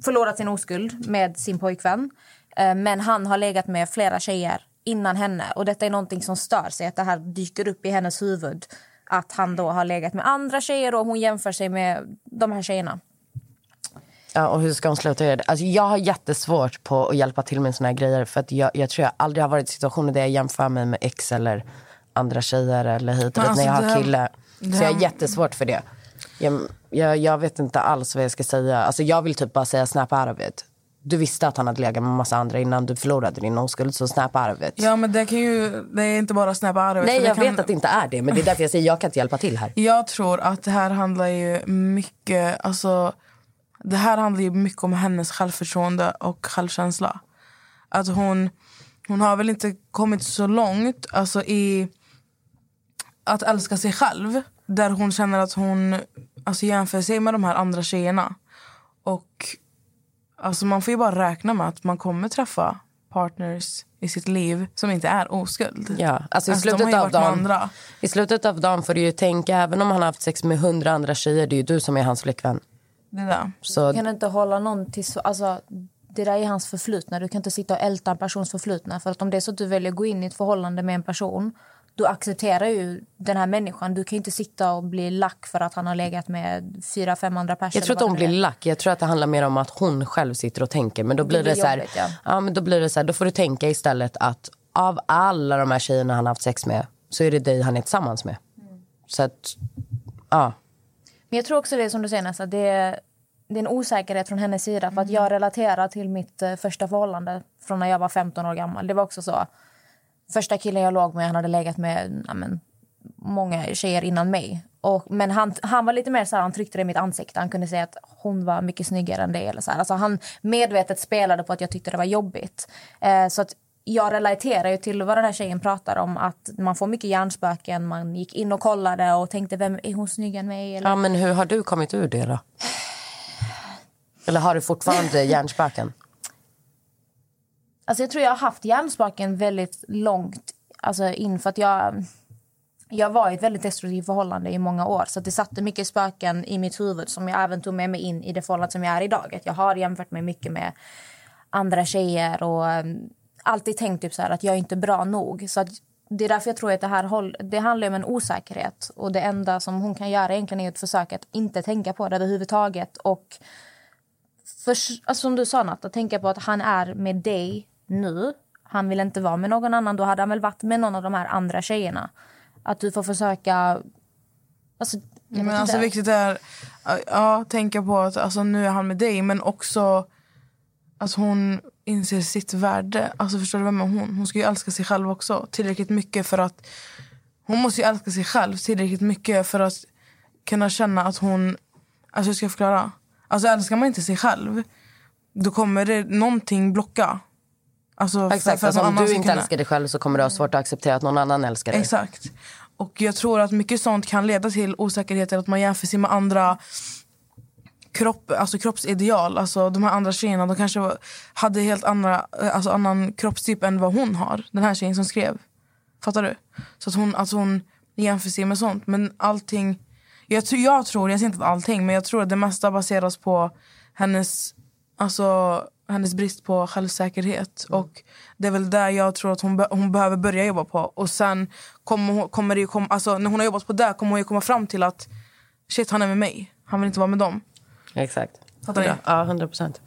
Speaker 1: förlorat sin oskuld med sin pojkvän. Eh, men han har legat med flera tjejer innan henne. Och detta är någonting som stör sig, att det här dyker upp i hennes huvud. Att han då har legat med andra tjejer och hon jämför sig med de här tjejerna.
Speaker 4: Ja, och hur ska hon sluta göra det? Alltså, jag har jättesvårt på att hjälpa till med såna här grejer. För att jag, jag tror jag aldrig har varit i situationer där jag jämför mig med ex eller andra tjejer eller hit och dit när jag
Speaker 2: alltså,
Speaker 4: har
Speaker 2: här-
Speaker 4: kille.
Speaker 2: det
Speaker 4: Så jag
Speaker 2: här-
Speaker 4: har jättesvårt för det. Jag, jag, jag vet inte alls vad jag ska säga. Alltså, jag vill typ bara säga snap out of it. Du visste att han hade legat med massa andra innan du förlorade din oskuld, så of it.
Speaker 2: Ja men det kan ju, det är inte bara snäppa arvet.
Speaker 4: Nej, jag
Speaker 2: kan,
Speaker 4: vet att det inte är det, men det är därför jag säger jag kan inte hjälpa till här.
Speaker 2: Jag tror att det här handlar ju mycket, alltså det här handlar ju mycket om hennes självförtroende och självkänsla. Att hon, hon har väl inte kommit så långt alltså i att älska sig själv. Där hon känner att hon alltså, jämför sig med de här andra tjejerna. Och alltså, man får ju bara räkna med att man kommer träffa partners i sitt liv som inte är oskuld.
Speaker 4: Ja, alltså i,
Speaker 2: Alltså,
Speaker 4: slutet
Speaker 2: ju
Speaker 4: av dagen,
Speaker 2: andra.
Speaker 4: I slutet av dagen får du ju tänka, även om han har haft sex med hundra andra tjejer, det är ju du som är hans flickvän.
Speaker 2: Det där.
Speaker 4: Så
Speaker 1: Du kan inte hålla någon till... så- Alltså, det där är hans förflutna. Du kan inte sitta och älta en persons förflutna. För att om det är så att du väljer att gå in i ett förhållande med en person du accepterar ju den här människan. Du kan inte sitta och bli lack för att han har legat med fyra, fem andra personer.
Speaker 4: Jag tror inte hon blir lack. Jag tror att det handlar mer om att hon själv sitter och tänker. Men då blir det,
Speaker 1: blir
Speaker 4: så här,
Speaker 1: jobbigt, ja.
Speaker 4: ja. men då blir det så här, då får du tänka istället att av alla de här tjejerna han har haft sex med så är det dig han är tillsammans med. Så att, ja.
Speaker 1: Men jag tror också det som du säger Nessa, det är, det är en osäkerhet från hennes sida. För att jag relaterar till mitt eh, första förhållande från när jag var 15 år gammal. Det var också så. Första killen jag låg med, han hade legat med ja, men, många tjejer innan mig. Och, men han, han var lite mer så här, han tryckte det i mitt ansikte. Han kunde säga att hon var mycket snyggare än det. Eller så här. Alltså, han medvetet spelade på att jag tyckte det var jobbigt. Eh, så att jag relaterar ju till vad den här tjejen pratar om. Att man får mycket hjärnspöken. Man gick in och kollade och tänkte, vem är hon snyggare än mig? Eller,
Speaker 4: ja, men hur har du kommit ur det då? Eller har du fortfarande hjärnspöken?
Speaker 1: Alltså jag tror jag har haft hjärnspaken väldigt långt alltså in för att jag jag var i ett väldigt destruktivt förhållande i många år så att det satte mycket spöken i mitt huvud som jag även tog med mig in i det förhållande som jag är idag. Att jag har jämfört mig mycket med andra tjejer och mm, alltid tänkt typ så här att jag är inte bra nog. Så att det är därför jag tror att det här håll, det handlar om en osäkerhet och det enda som hon kan göra egentligen är att försöka att inte tänka på det överhuvudtaget och för, alltså som du sa Natt, att tänka på att han är med dig nu. Han vill inte vara med någon annan. Då hade han väl varit med någon av de här andra tjejerna. Att du får försöka... Alltså,
Speaker 2: Men alltså viktigt är ja, tänka på att alltså, nu är han med dig men också att hon inser sitt värde. Alltså förstår du vem är hon? Hon ska ju älska sig själv också tillräckligt mycket för att hon måste ju älska sig själv tillräckligt mycket för att kunna känna att hon alltså hur ska jag förklara? Alltså älskar man inte sig själv då kommer det någonting blocka. Alltså,
Speaker 4: Exakt,
Speaker 2: för
Speaker 4: alltså, om du inte
Speaker 2: kunna-
Speaker 4: älskar dig själv så kommer du ha svårt att acceptera att någon annan älskar dig.
Speaker 2: Exakt. Och jag tror att mycket sånt kan leda till osäkerheter. Att man jämför sig med andra kropp, alltså kroppsideal. Alltså de här andra tjejerna de kanske hade helt andra, alltså annan kroppstyp än vad hon har. Den här tjejen som skrev. Fattar du? Så att hon, alltså hon jämför sig med sånt. Men allting... Jag, jag tror, jag säger inte allting, men jag tror att det mesta baseras på hennes, alltså, hennes brist på självsäkerhet. Och det är väl där jag tror att hon, be, hon behöver börja jobba på. Och sen kommer, hon- kommer det ju komma, alltså, när hon har jobbat på det kommer hon ju komma fram till att shit, han är med mig. Han vill inte vara med dem.
Speaker 4: Exakt.
Speaker 2: Fattar?
Speaker 4: Ja, hundra procent.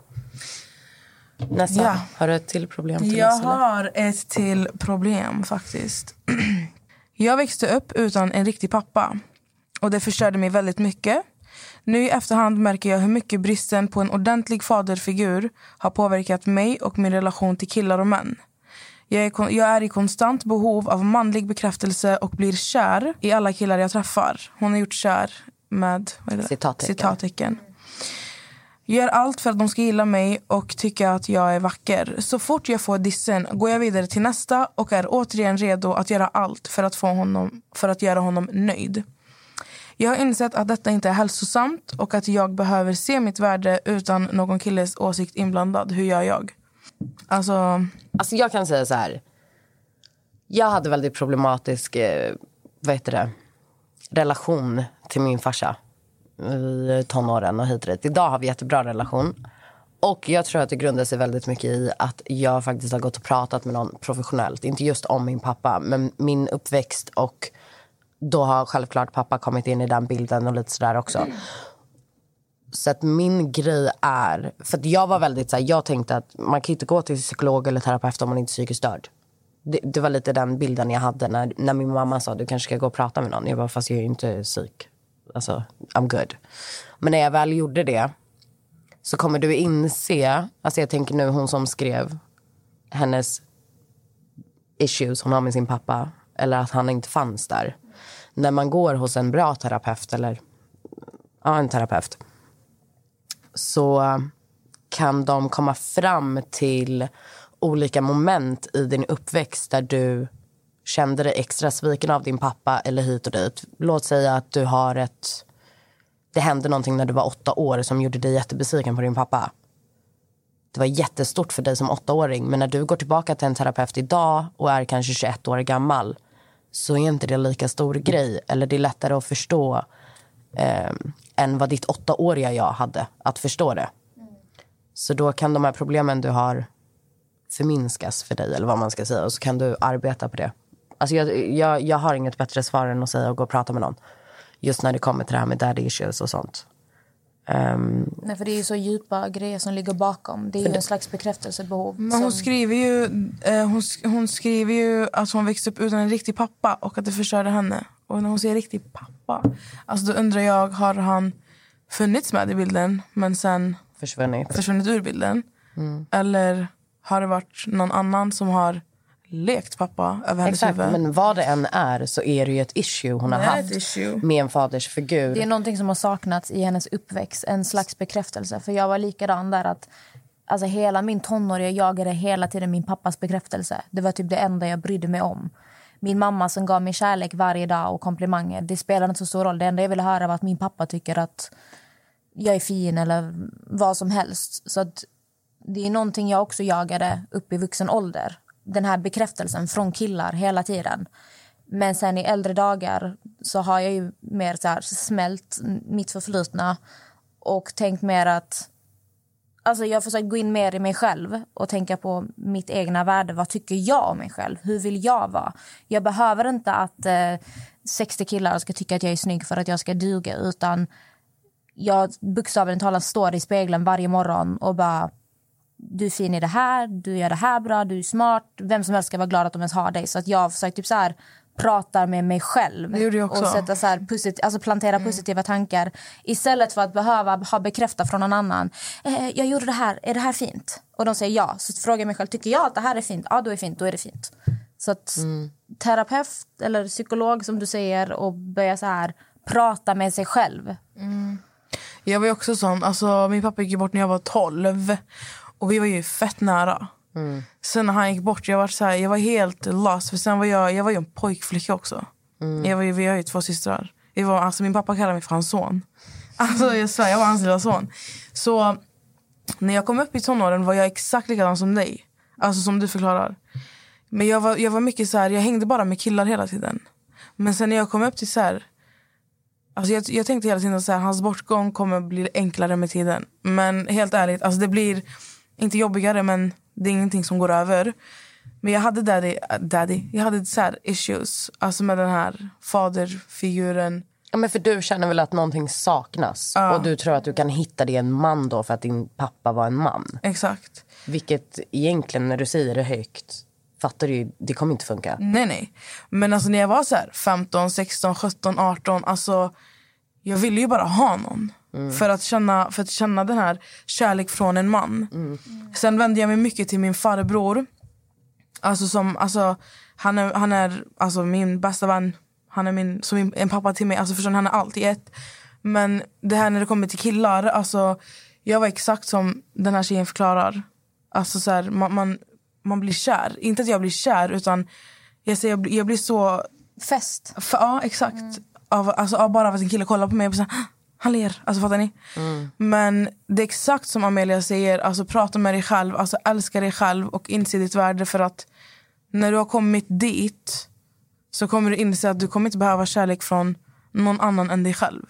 Speaker 4: Nästa.
Speaker 2: Ja.
Speaker 4: Har du ett till problem till
Speaker 2: Jag
Speaker 4: oss?
Speaker 2: har ett till problem faktiskt. Jag växte upp utan en riktig pappa. Och det förstörde mig väldigt mycket. Nu i efterhand märker jag hur mycket bristen på en ordentlig faderfigur har påverkat mig och min relation till killar och män. Jag är, jag är i konstant behov av manlig bekräftelse och blir kär i alla killar jag träffar. Hon har gjort kär med?
Speaker 4: Citattecken.
Speaker 2: citattecken. Gör allt för att de ska gilla mig och tycka att jag är vacker. Så fort jag får dissen går jag vidare till nästa och är återigen redo att göra allt för att, få honom, för att göra honom nöjd. Jag har insett att detta inte är hälsosamt och att jag behöver se mitt värde utan någon killes åsikt inblandad. Hur gör jag? Alltså,
Speaker 4: Alltså jag kan säga så här. Jag hade väldigt problematisk eh, vad heter det, relation till min farsa i eh, tonåren och hit och dit. Idag har vi jättebra relation. Och jag tror att det grundar sig väldigt mycket i att jag faktiskt har gått och pratat med någon professionellt. Inte just om min pappa, men min uppväxt och då har självklart pappa kommit in i den bilden och lite sådär också. Så att min grej är, för att jag var väldigt så här, jag tänkte att man kan inte gå till psykolog eller terapeut om man inte är psykiskt störd. Det, det var lite den bilden jag hade när, när min mamma sa du kanske ska gå och prata med någon. Jag bara, fast jag är ju inte psyk. Alltså, I'm good. Men när jag väl gjorde det så kommer du inse, alltså jag tänker nu hon som skrev hennes issues hon har med sin pappa eller att han inte fanns där. När man går hos en bra terapeut eller ja, en terapeut så kan de komma fram till olika moment i din uppväxt där du kände dig extra sviken av din pappa eller hit och dit. Låt säga att du har ett... Det hände någonting när du var åtta år som gjorde dig jättebesviken på din pappa. Det var jättestort för dig som åttaåring men när du går tillbaka till en terapeut idag och är kanske 21 år gammal så är inte det lika stor grej. Eller det är lättare att förstå eh, än vad ditt åttaåriga jag hade att förstå det. Så då kan de här problemen du har förminskas för dig eller vad man ska säga och så kan du arbeta på det. Alltså jag, jag, jag har inget bättre svar än att säga och gå och prata med någon. Just när det kommer till det här med daddy issues och sånt. Ehm,
Speaker 1: Nej, för det är ju så djupa grejer som ligger bakom. Det är ju en slags bekräftelsebehov.
Speaker 2: Men hon
Speaker 1: som-
Speaker 2: skriver, ju, eh, hon, sk- hon skriver ju att hon växte upp utan en riktig pappa och att det förstörde henne. Och när hon säger riktig pappa, alltså då undrar jag, har han funnits med i bilden men sen
Speaker 4: försvunnit.
Speaker 2: försvunnit ur bilden? Eller har det varit någon annan som har lekt pappa över hennes
Speaker 4: Exakt,
Speaker 2: huvud?
Speaker 4: men vad det än är så är det ju ett issue hon har haft med en fadersfigur.
Speaker 1: Det är någonting som har saknats i hennes uppväxt. En slags bekräftelse. För jag var likadan där att alltså hela min tonår jag jagade hela tiden min pappas bekräftelse. Det var typ det enda jag brydde mig om. Min mamma som gav mig kärlek varje dag och komplimanger. Det spelade inte så stor roll. Det enda jag ville höra var att min pappa tycker att jag är fin eller vad som helst. Så att det är någonting jag också jagade upp i vuxen ålder. Den här bekräftelsen från killar hela tiden. Men sen i äldre dagar så har jag ju mer så här smält mitt förflutna och tänkt mer att... Alltså jag har försökt gå in mer i mig själv och tänka på mitt egna värde. Vad tycker jag om mig själv? Hur vill jag vara? Jag behöver inte att eh, 60 killar ska tycka att jag är snygg för att jag ska duga. Utan jag bokstavligen talat står i spegeln varje morgon och bara du är fin i det här, du gör det här bra, du är smart. Vem som helst ska vara glad att de ens har dig. Så att jag har försökt typ så här, prata med mig själv och sätta så här posit- alltså plantera positiva tankar istället för att behöva ha bekräftat från någon annan. Eh, jag gjorde det här, är det här fint? Och de säger ja. Så frågar jag mig själv, tycker jag att det här är fint? Ja, då är det fint, då är det fint. Så att terapeut eller psykolog som du säger och börja så här prata med sig själv.
Speaker 2: Jag var ju också sån. Alltså, min pappa gick bort när jag var 12. Och vi var ju fett nära. Sen när han gick bort, jag var, så här, jag var helt lost. För sen var jag, jag var ju en pojkflicka också. Jag var vi har ju två systrar. Jag var, alltså, min pappa kallade mig för hans son. Alltså, jag svär, jag var hans lilla son. Så när jag kom upp i tonåren var jag exakt likadan som dig. Alltså som du förklarar. Men jag var, jag var mycket så här, jag hängde bara med killar hela tiden. Men sen när jag kom upp till så här, Alltså jag, jag tänkte hela tiden att hans bortgång kommer bli enklare med tiden. Men helt ärligt, alltså det blir inte jobbigare men det är ingenting som går över. Men jag hade daddy, daddy jag hade så här issues alltså med den här faderfiguren.
Speaker 4: Ja, men för du känner väl att någonting saknas och du tror att du kan hitta det i en man då för att din pappa var en man.
Speaker 2: Exakt.
Speaker 4: Vilket egentligen när du säger det högt fattar du ju, det kommer inte funka.
Speaker 2: Nej, nej. Men alltså när jag var så här 15, 16, 17, 18, alltså jag ville ju bara ha någon. För, att känna, för att känna den här kärlek från en man. Sen vände jag mig mycket till min farbror. Alltså som, alltså, han är, han är alltså min bästa vän. Han är min, som min, en pappa till mig. Alltså förstår han är allt i ett. Men det här när det kommer till killar, alltså jag var exakt som den här tjejen förklarar. Alltså så här, man, man, man blir kär. Inte att jag blir kär utan jag, säger, jag, blir, jag blir så...
Speaker 1: Fest.
Speaker 2: För, ja exakt. Av, alltså, av bara av att en kille kollar på mig och så här, han ler. Alltså fattar ni? Men det är exakt som Amelia säger, alltså prata med dig själv, alltså älska dig själv och inse ditt värde för att när du har kommit dit så kommer du inse att du kommer inte behöva kärlek från någon annan än dig själv.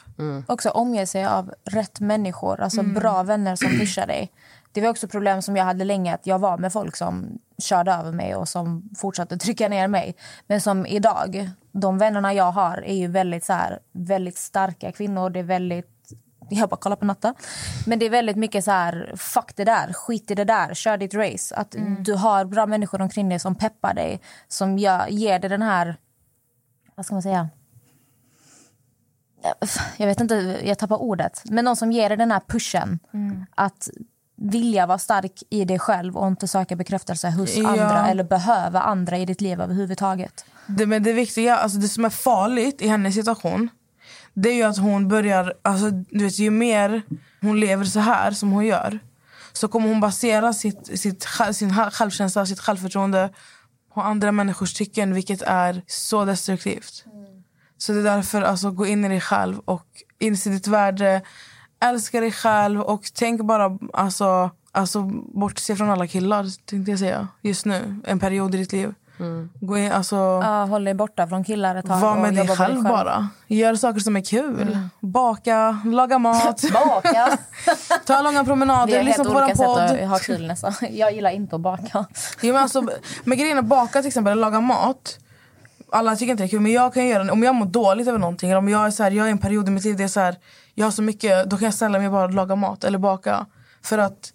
Speaker 1: Också omge sig av rätt människor, alltså
Speaker 2: Mm.
Speaker 1: bra vänner som pushar dig. Det var också problem som jag hade länge, att jag var med folk som körde över mig och som fortsatte trycka ner mig. Men som idag, de vännerna jag har är ju väldigt, så här, väldigt starka kvinnor. Det är väldigt jag bara kollar på Natta. Men det är väldigt mycket så här, fuck det där, skit i det där, kör ditt race. Att du har bra människor omkring dig som peppar dig, som gör, ger dig den här, vad ska man säga? Jag vet inte, jag tappar ordet. Men någon som ger dig den här pushen. Att vilja vara stark i dig själv och inte söka bekräftelse hos
Speaker 2: Ja.
Speaker 1: andra eller behöva andra i ditt liv överhuvudtaget.
Speaker 2: Det, men det viktiga, alltså det som är farligt i hennes situation det är ju att hon börjar, alltså, du vet, ju mer hon lever så här som hon gör så kommer hon basera sitt, sitt, sin självkänsla självkänsla, sitt självförtroende på andra människors tycken vilket är så destruktivt. Så det är därför, alltså, gå in i dig själv och inse ditt värde. Älska dig själv och tänk bara, alltså, alltså bortse från alla killar tänkte jag säga just nu. En period i ditt liv. Gå in, alltså,
Speaker 1: Ja, håll dig borta från killar ett tag.
Speaker 2: var
Speaker 1: och
Speaker 2: med dig själv, bara. Gör saker som är kul. Baka, laga mat,
Speaker 1: Baka.
Speaker 2: ta långa promenader, lyssna på
Speaker 1: sätt
Speaker 2: podd.
Speaker 1: att ha kul nästan. Jag gillar inte att baka.
Speaker 2: Jo, men alltså, men grejen är baka till exempel, laga mat. Alla tycker inte det är kul, men jag kan göra det. Om jag mår dåligt över någonting, eller om jag är, så här, jag är i en period i mitt liv där jag, är så här, jag har så mycket, då kan jag ställa mig och bara laga mat eller baka. För att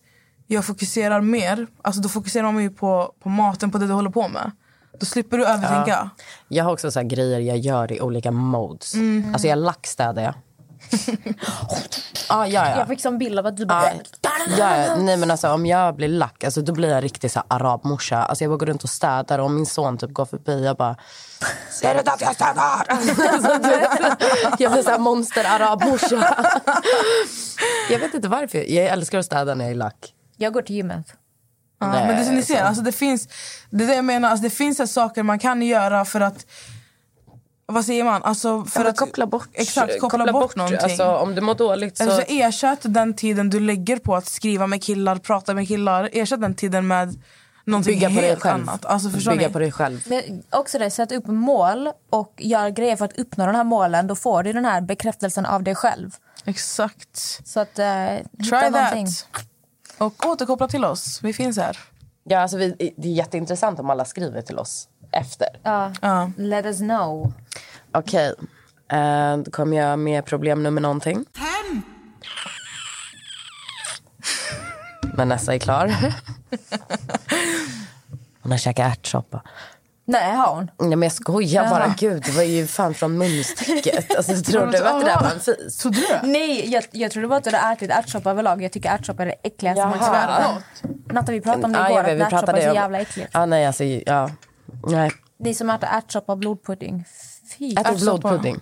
Speaker 2: jag fokuserar mer, alltså då fokuserar man ju på, på maten, på det du håller på med. Då slipper du övertänka.
Speaker 4: Jag har också så här grejer jag gör i olika modes.
Speaker 2: Mm.
Speaker 4: Alltså jag lackstädar jag. ah, ja, ja.
Speaker 1: Jag fick som bild av att du bara...
Speaker 4: Ja, ja, ja. nej men alltså om jag blir lack, alltså, då blir jag riktigt så här, arabmorsa. Alltså, jag bara går runt och städar och om min son typ går förbi, jag bara... Ser du att jag städar? alltså, jag blir så här monster-arabmorsa. jag vet inte varför. Jag älskar att städa när jag är lack.
Speaker 1: Jag går till gymmet.
Speaker 2: Ja,
Speaker 4: Nej,
Speaker 2: men det ni ser,
Speaker 4: så-
Speaker 2: alltså det finns det är det jag menar, alltså det finns saker man kan göra för att vad säger man? Alltså för
Speaker 4: För
Speaker 2: att
Speaker 4: koppla bort,
Speaker 2: Exakt, koppla, bort, någonting.
Speaker 4: Alltså, om du mår dåligt så...
Speaker 2: Alltså, ersätt den tiden du lägger på att skriva med killar, prata med killar. Ersätt den tiden med någonting
Speaker 4: Bygga på dig
Speaker 2: helt
Speaker 4: själv.
Speaker 2: annat. Alltså, förstår
Speaker 4: Bygga
Speaker 2: ni?
Speaker 4: på dig själv.
Speaker 1: Men också det, sätt upp mål och gör grejer för att uppnå de här målen. Då får du den här bekräftelsen av dig själv.
Speaker 2: Exakt.
Speaker 1: Så att uh,
Speaker 2: Try that. Och återkoppla till oss. Vi finns här.
Speaker 4: Ja, alltså, vi, det är jätteintressant om alla skriver till oss efter.
Speaker 1: Ja,
Speaker 2: Ja.
Speaker 1: let us know.
Speaker 4: Okej, eh, då kommer jag med problem nummer någonting. Men Nessa är klar. Hon har käkat ärtsoppa.
Speaker 1: Nej, har hon?
Speaker 4: Nej, men jag skojar bara.
Speaker 1: Jaha.
Speaker 4: Gud, det var ju fan från munstycket. Alltså, du trodde att det där var en fis?
Speaker 2: Trodde du det?
Speaker 1: Nej, jag, jag trodde bara att du hade ätit ärtsoppa överlag. Jag tycker ärtsoppa är det äckligaste man kan äta. Natta, vi pratade om det
Speaker 4: Ja,
Speaker 1: igår,
Speaker 4: jag vet,
Speaker 1: att
Speaker 4: vi
Speaker 1: ärtsoppa
Speaker 4: pratade
Speaker 1: är så
Speaker 4: om-
Speaker 1: jävla äckligt.
Speaker 4: Ja, nej, alltså, ja. Nej.
Speaker 1: Ni som äter ärtsoppa och blodpudding. Fy.
Speaker 4: Äter du blodpudding?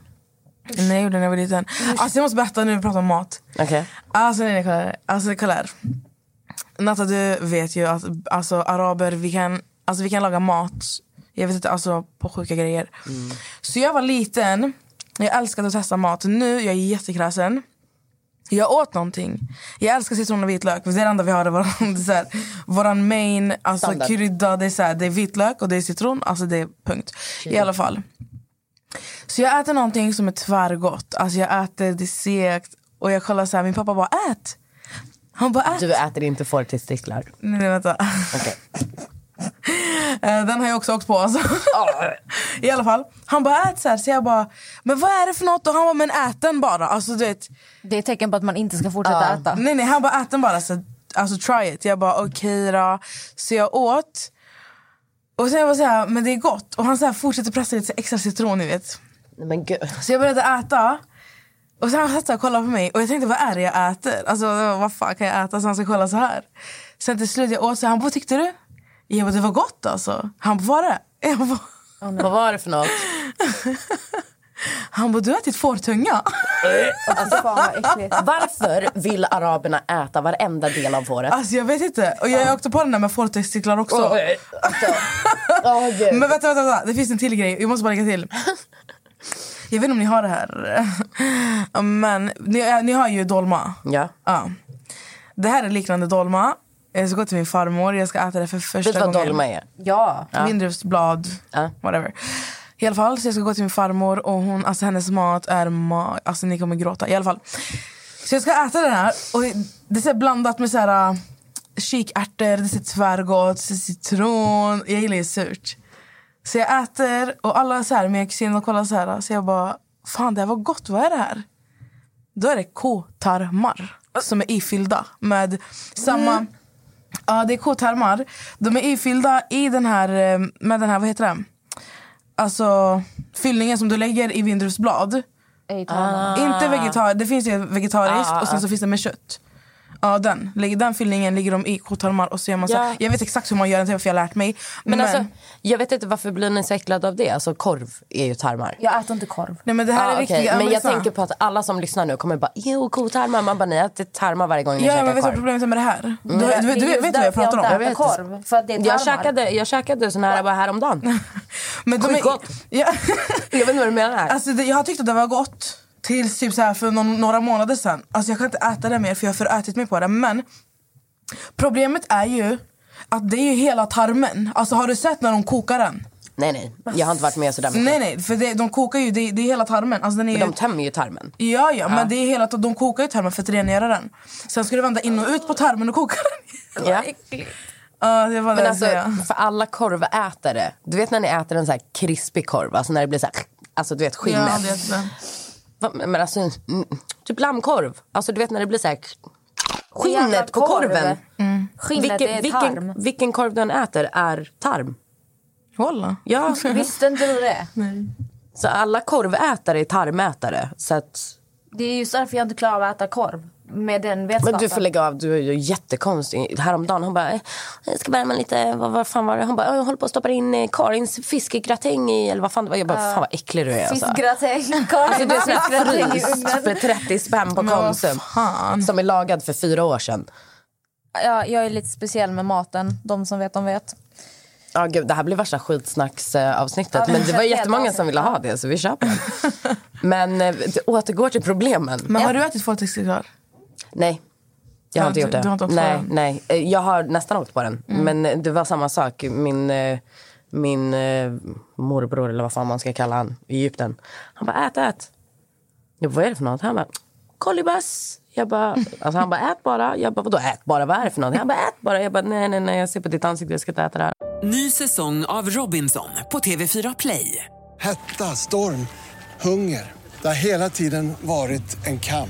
Speaker 2: Nej, jag gjorde det när jag var liten. Alltså, jag måste berätta nu när vi pratar om mat.
Speaker 4: Okej.
Speaker 2: Alltså, nej, nej, kolla här. Alltså, kolla här. Natta, du vet ju att alltså, araber, vi kan, alltså, vi kan laga mat. Jag vet inte, alltså på sjuka grejer. Så jag var liten, jag älskade att testa mat. Nu jag är jättekräsen. Jag åt någonting. Jag älskar citron och vitlök. Det är det enda vi har. det är så här, våran main alltså,
Speaker 4: Standard.
Speaker 2: krydda, det är, så här, det är vitlök och det är citron. Alltså det är punkt. I alla fall. Så jag äter någonting som är tvärgott. Alltså jag äter det segt. Och jag kollar så här, min pappa bara ät. Han bara ät.
Speaker 4: Du äter inte fårtestiklar?
Speaker 2: Nej, nej vänta.
Speaker 4: Okej.
Speaker 2: Eh, Den har jag också åkt på. Alltså. I alla fall. Han bara ät så här. Så jag bara, men vad är det för något? Och han bara, men ät den bara. Alltså du vet.
Speaker 1: Det är ett tecken på att man inte ska fortsätta äta.
Speaker 2: Nej nej, han bara ät den bara. Så, alltså try it. Jag bara okej då. Så jag åt. Och sen jag var så här, men det är gott. Och han så här fortsätter pressa lite extra citron ni vet.
Speaker 4: Nej, men gud.
Speaker 2: Så jag började äta. Och sen han satt och kollade på mig och jag tänkte vad är det jag äter? Alltså vad fan kan jag äta så han ska kolla så här? Sen till slut jag åt så han bara vad tyckte du? Jag bara det var gott alltså. Han bara var det? Jag bara,
Speaker 4: Vad var det för något?
Speaker 2: han bara du har ätit fårtunga.
Speaker 1: Alltså, fan.
Speaker 4: Varför vill araberna äta varenda del av fåret?
Speaker 2: Alltså jag vet inte. Och jag åkte på den där med fårtestiklar också.
Speaker 4: Alltså, åh, gud.
Speaker 2: Men vänta, vänta, vänta, det finns en till grej. Jag måste bara lägga till. Jag vet inte om ni har det här. Men ni, ni har ju dolma.
Speaker 4: Ja.
Speaker 2: Ja. Det här är liknande dolma. Jag ska gå till min farmor. Jag ska äta det för första
Speaker 4: Vet du vad
Speaker 2: gången.
Speaker 4: dolma är?
Speaker 1: Ja.
Speaker 2: Vindruvsblad,
Speaker 4: Ja.
Speaker 2: whatever. I alla fall, så jag ska gå till min farmor och hon, alltså hennes mat är ma- Alltså ni kommer gråta. I alla fall. Så jag ska äta den här och det är så här blandat med så här uh, kikärtor, det är så tvärgott, så citron. Jag gillar ju surt. Så jag äter och alla så här, mina kusiner kollar så här. Så jag bara, fan det här var gott, vad är det här? Då är det kotarmar som är ifyllda med samma... Ja, det är kotarmar. De är ifyllda i den här, eh, med den här, vad heter det? Alltså fyllningen som du lägger i vindruvsblad.
Speaker 1: Ah.
Speaker 2: Inte vegetariskt, det finns ju vegetariskt och sen så finns det med kött. Ja, den. Lägger- Den fyllningen ligger de i kotarmar och så gör man så.
Speaker 4: Ja.
Speaker 2: Jag vet exakt hur man gör den, för jag har lärt mig.
Speaker 4: Men, alltså, jag vet inte varför blir ni så äcklade av det? Alltså korv är ju tarmar.
Speaker 1: Jag äter inte korv.
Speaker 2: nej, men det här
Speaker 4: Ah,
Speaker 2: är
Speaker 4: okej.
Speaker 2: riktiga...
Speaker 4: Men jag tänker på att alla som lyssnar nu kommer bara jo kotarmar. Man bara ni äter tarmar varje gång ni
Speaker 2: Ja,
Speaker 4: käkar
Speaker 2: men vet du vad
Speaker 4: korv.
Speaker 2: problemet är med det här? Du, du, du,
Speaker 1: Det är
Speaker 2: vet vad jag pratar om?
Speaker 4: Jag vet.
Speaker 1: korv. För att det är
Speaker 4: Jag
Speaker 1: tarmar.
Speaker 4: käkade, jag käkade sån här bara häromdagen.
Speaker 2: Men de är,
Speaker 4: Skitgott.
Speaker 2: ja,
Speaker 4: jag vet inte vad du menar.
Speaker 2: alltså, det, jag har tyckt att det var gott tills typ så här för någon, några månader sedan. Alltså, jag kan inte äta det mer för jag har förätit mig på det. Men problemet är ju att det är ju hela tarmen. Alltså har du sett när de kokar den?
Speaker 4: Nej, nej. Jag har inte varit med sådär mycket.
Speaker 2: Nej nej, för det, de kokar ju, det, det är hela tarmen. Alltså den är
Speaker 4: Men
Speaker 2: ju,
Speaker 4: de tömmer ju tarmen.
Speaker 2: Ja ja, men det är hela, de kokar ju tarmen för att rengöra den. Sen ska du vända in och ut på tarmen och koka den.
Speaker 4: Ja.
Speaker 2: Ja, det var det
Speaker 4: Men alltså, för alla korvätare, du vet när ni äter en så här krispig korv, alltså när det blir så här, alltså du vet
Speaker 2: Ja,
Speaker 4: skinnet. Va, Men alltså, mm, typ lammkorv, alltså du vet när det blir så här skinnet på
Speaker 1: korv.
Speaker 4: korven.
Speaker 1: Skinnet är
Speaker 4: Vilken,
Speaker 1: tarm.
Speaker 4: vilken, vilken korv du än äter är tarm.
Speaker 2: Walla.
Speaker 4: Ja,
Speaker 1: Visste inte du det?
Speaker 4: så alla korvätare är tarmätare. Så att,
Speaker 1: Det är just därför jag inte klarar av att äta korv. Med den vetskapen.
Speaker 4: men du får lägga av, du är ju jättekonstig. Häromdagen hon bara, "Eh, jag ska värma lite, vad, vad fan var det? Hon bara, "Ja, jag håller på att stoppa in eh, Karins fiskgratäng i, eller vad fan det var. Jag bara, fan vad äcklig du är. Alltså.
Speaker 1: Fiskgratäng.
Speaker 4: Alltså det är sån här
Speaker 1: Fiskgratäng i ugnen.
Speaker 4: för 30 spänn på
Speaker 2: Men
Speaker 4: Konsum.
Speaker 2: fan.
Speaker 4: Som är lagad för fyra år sedan.
Speaker 1: Ja, jag är lite speciell med maten. De som vet, de vet.
Speaker 4: Ja, gud, det här blir värsta skitsnacksavsnittet.
Speaker 1: Ja,
Speaker 4: men det var jättemånga som ville ha det, så vi det. Men eh, det återgår till problemen.
Speaker 2: Men har du ätit våldtäktssexual?
Speaker 4: Nej, jag har inte gjort det.
Speaker 2: du har inte åkt
Speaker 4: nej, nej. Eh, Jag har nästan åkt på den. Men eh, det var samma sak. Min, eh, min eh, morbror, eller vad fan man ska kalla han, i Egypten. Han bara, ät, ät. Jag bara, vad är det för något? Han bara, kolibas. Jag bara, alltså han bara, ät bara. Jag bara, vadå ät bara? Vad är det för något? Han bara, ät bara. Jag bara, nej, nej, nej. Jag ser på ditt ansikte, jag ska inte äta det här.
Speaker 5: Ny säsong av Robinson på TV4 Play.
Speaker 6: Hetta, storm, hunger. Det har hela tiden varit en kamp.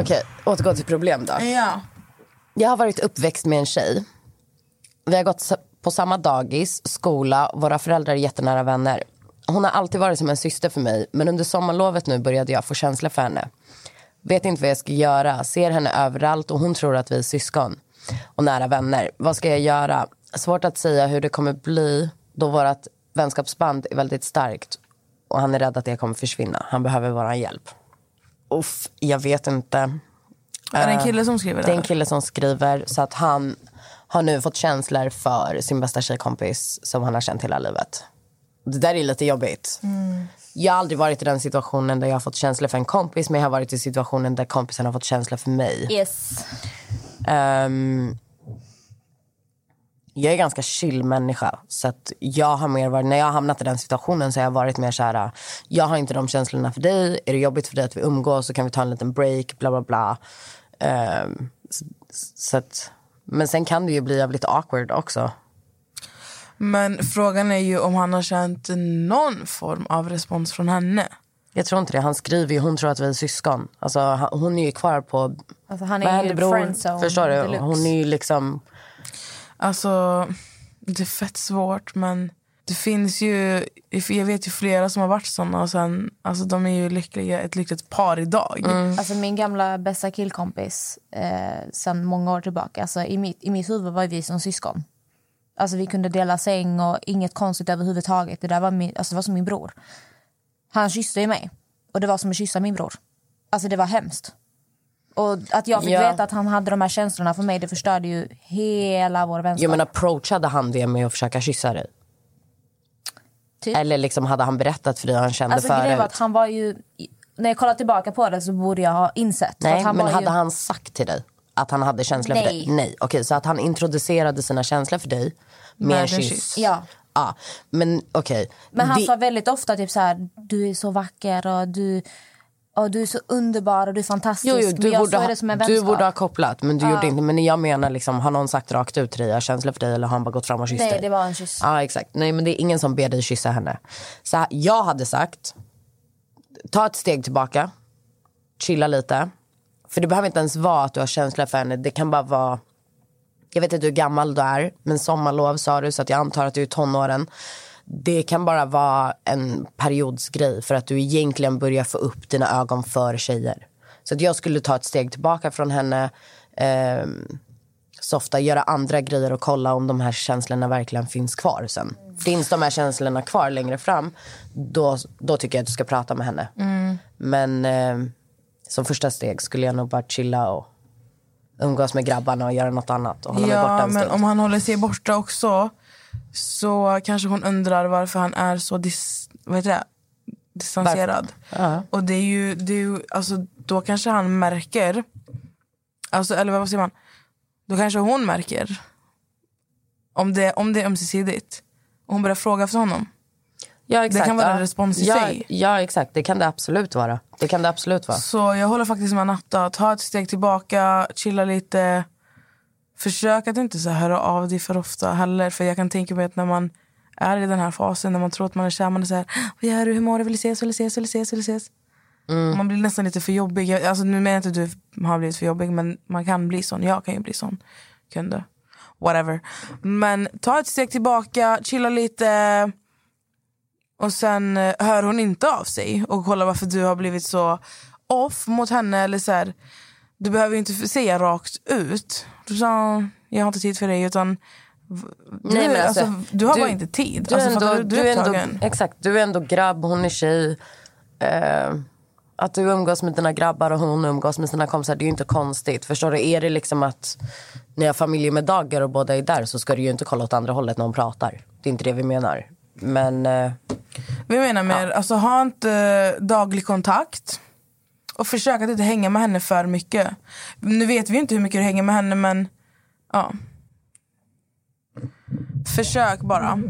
Speaker 4: Okej, återgå till problem då.
Speaker 2: Ja.
Speaker 4: Jag har varit uppväxt med en tjej. Vi har gått på samma dagis, skola, våra föräldrar är jättenära vänner. Hon har alltid varit som en syster för mig, men under sommarlovet nu började jag få känslor för henne. Vet inte vad jag ska göra, ser henne överallt och hon tror att vi är syskon och nära vänner. Vad ska jag göra? Svårt att säga hur det kommer bli då vårt vänskapsband är väldigt starkt och han är rädd att det kommer försvinna. Han behöver vår hjälp. Uff, jag vet inte.
Speaker 2: Är det en
Speaker 4: Eh,
Speaker 2: kille som skriver det?
Speaker 4: Det är en kille som skriver så att han har nu fått känslor för sin bästa tjejkompis som han har känt hela livet. Det där är lite jobbigt. Jag har aldrig varit i den situationen där jag har fått känslor för en kompis men jag har varit i situationen där kompisen har fått känslor för mig.
Speaker 1: Yes.
Speaker 4: Ehm, jag är ganska chill människa. Så att jag har mer varit, när jag har hamnat i den situationen så har jag varit mer så här. Jag har inte de känslorna för dig. Är det jobbigt för dig att vi umgås så kan vi ta en liten break. Bla bla bla. Ehm, så, så att, men sen kan det ju bli jävligt awkward också.
Speaker 2: Men frågan är ju om han har känt någon form av respons från henne.
Speaker 4: Jag tror inte det. Han skriver ju, hon tror att vi är syskon. Alltså, hon är ju kvar på...
Speaker 1: Alltså, han
Speaker 4: Vad
Speaker 1: är ju
Speaker 4: bror?
Speaker 1: friendzone
Speaker 4: Förstår du?
Speaker 1: deluxe.
Speaker 4: Hon är ju liksom...
Speaker 2: Alltså, det är fett svårt men det finns ju, jag vet ju flera som har varit såna och sen, alltså de är ju lyckliga, ett lyckligt par idag.
Speaker 1: Alltså min gamla bästa killkompis eh, sen många år tillbaka. Alltså i, mitt, I mitt huvud var vi som syskon. Alltså vi kunde dela säng och inget konstigt överhuvudtaget. Det där var, min, alltså det var som min bror. Han kysste ju mig och det var som att kyssa min bror. Alltså det var hemskt. Och att jag fick
Speaker 4: Ja.
Speaker 1: veta att han hade de här känslorna för mig det förstörde ju hela vår vänskap.
Speaker 4: Jag menar, approachade han det med att försöka kyssa dig?
Speaker 1: Typ.
Speaker 4: Eller liksom hade han berättat för dig han kände
Speaker 1: Alltså
Speaker 4: förut?
Speaker 1: var att han var ju... När jag kollar tillbaka på det så borde jag ha insett. för
Speaker 4: Nej,
Speaker 1: han
Speaker 4: men hade
Speaker 1: ju,
Speaker 4: han sagt till dig att han hade känslor för
Speaker 1: Nej.
Speaker 4: dig? Nej. Okej, så att han introducerade sina känslor för dig med,
Speaker 2: Med
Speaker 4: en kyss.
Speaker 2: kyss.
Speaker 1: Ja.
Speaker 4: Ja, men okej.
Speaker 1: Men han
Speaker 4: Det-
Speaker 1: sa väldigt ofta typ så här, du är så vacker och du, och du är så underbar och du är fantastisk.
Speaker 4: Jo, jo, du, borde ha, du borde ha kopplat, men du gjorde inte. Men jag menar, liksom, har någon sagt rakt ut till dig, jag känslor för dig eller har han bara gått fram och kysst
Speaker 1: Nej,
Speaker 4: dig?
Speaker 1: det var en kyss.
Speaker 4: Ja, exakt. Nej, men det är ingen som ber dig kyssa henne. Så jag hade sagt, ta ett steg tillbaka, chilla lite. För det behöver inte ens vara att du har känslor för henne. Det kan bara vara jag vet inte hur gammal du är, men sommarlov sa du så att jag antar att du är tonåren. Det kan bara vara en periodsgrej för att du egentligen börjar få upp dina ögon för tjejer. Så att jag skulle ta ett steg tillbaka från henne, eh, softa, göra andra grejer och kolla om de här känslorna verkligen finns kvar sen. Finns de här känslorna kvar längre fram, då, då tycker jag att du ska prata med henne.
Speaker 2: Mm.
Speaker 4: Men eh, som första steg skulle jag nog bara chilla och umgås med grabbarna och göra något annat och hålla mig borta
Speaker 2: Ja,
Speaker 4: en
Speaker 2: men
Speaker 4: stund.
Speaker 2: om han håller sig borta också så kanske hon undrar varför han är så dis, vad heter det? distanserad.
Speaker 4: Ja.
Speaker 2: Och det är ju, det är ju alltså, då kanske han märker, alltså, eller vad säger man? Då kanske hon märker om det, om det är ömsesidigt. Och hon börjar fråga efter honom.
Speaker 4: Ja, exakt.
Speaker 2: Det kan vara en respons i
Speaker 4: ja,
Speaker 2: sig.
Speaker 4: Ja, exakt. Det kan det absolut vara. Det kan det absolut vara.
Speaker 2: Så jag håller faktiskt med Natta. Ta ett steg tillbaka, chilla lite. Försök att inte så höra av dig för ofta heller. För jag kan tänka mig att när man är i den här fasen, när man tror att man är kär, man är så här, vad gör du, hur mår du, vill du ses, vill du ses, vill du ses, vill du ses?
Speaker 4: Mm.
Speaker 2: Man blir nästan lite för jobbig. Jag- Alltså, nu menar jag inte att du har blivit för jobbig, men man kan bli sån. Jag kan ju bli sån. Kunde. Whatever. Men ta ett steg tillbaka, chilla lite. Och sen eh, hör hon inte av sig och kolla varför du har blivit så off mot henne. Eller så här, du behöver inte säga rakt ut. Sa, jag har inte tid för dig. Utan,
Speaker 4: Nej, men
Speaker 2: alltså,
Speaker 4: alltså,
Speaker 2: du har
Speaker 4: du-
Speaker 2: bara inte tid.
Speaker 4: Du
Speaker 2: alltså,
Speaker 4: ändå,
Speaker 2: du?
Speaker 4: du,
Speaker 2: är
Speaker 4: ändå, exakt, du är ändå grabb, hon är tjej. Eh, att du umgås med dina grabbar och hon umgås med sina kompisar, det är ju inte konstigt. Förstår du? Är det liksom att ni har familjemiddagar och båda är där så ska du ju inte kolla åt andra hållet när hon pratar. Det är inte det vi menar. Men eh,
Speaker 2: Vi menar mer, alltså ha inte daglig kontakt. Och försök att inte hänga med henne för mycket. Nu vet vi ju inte hur mycket du hänger med henne men ja. Försök bara.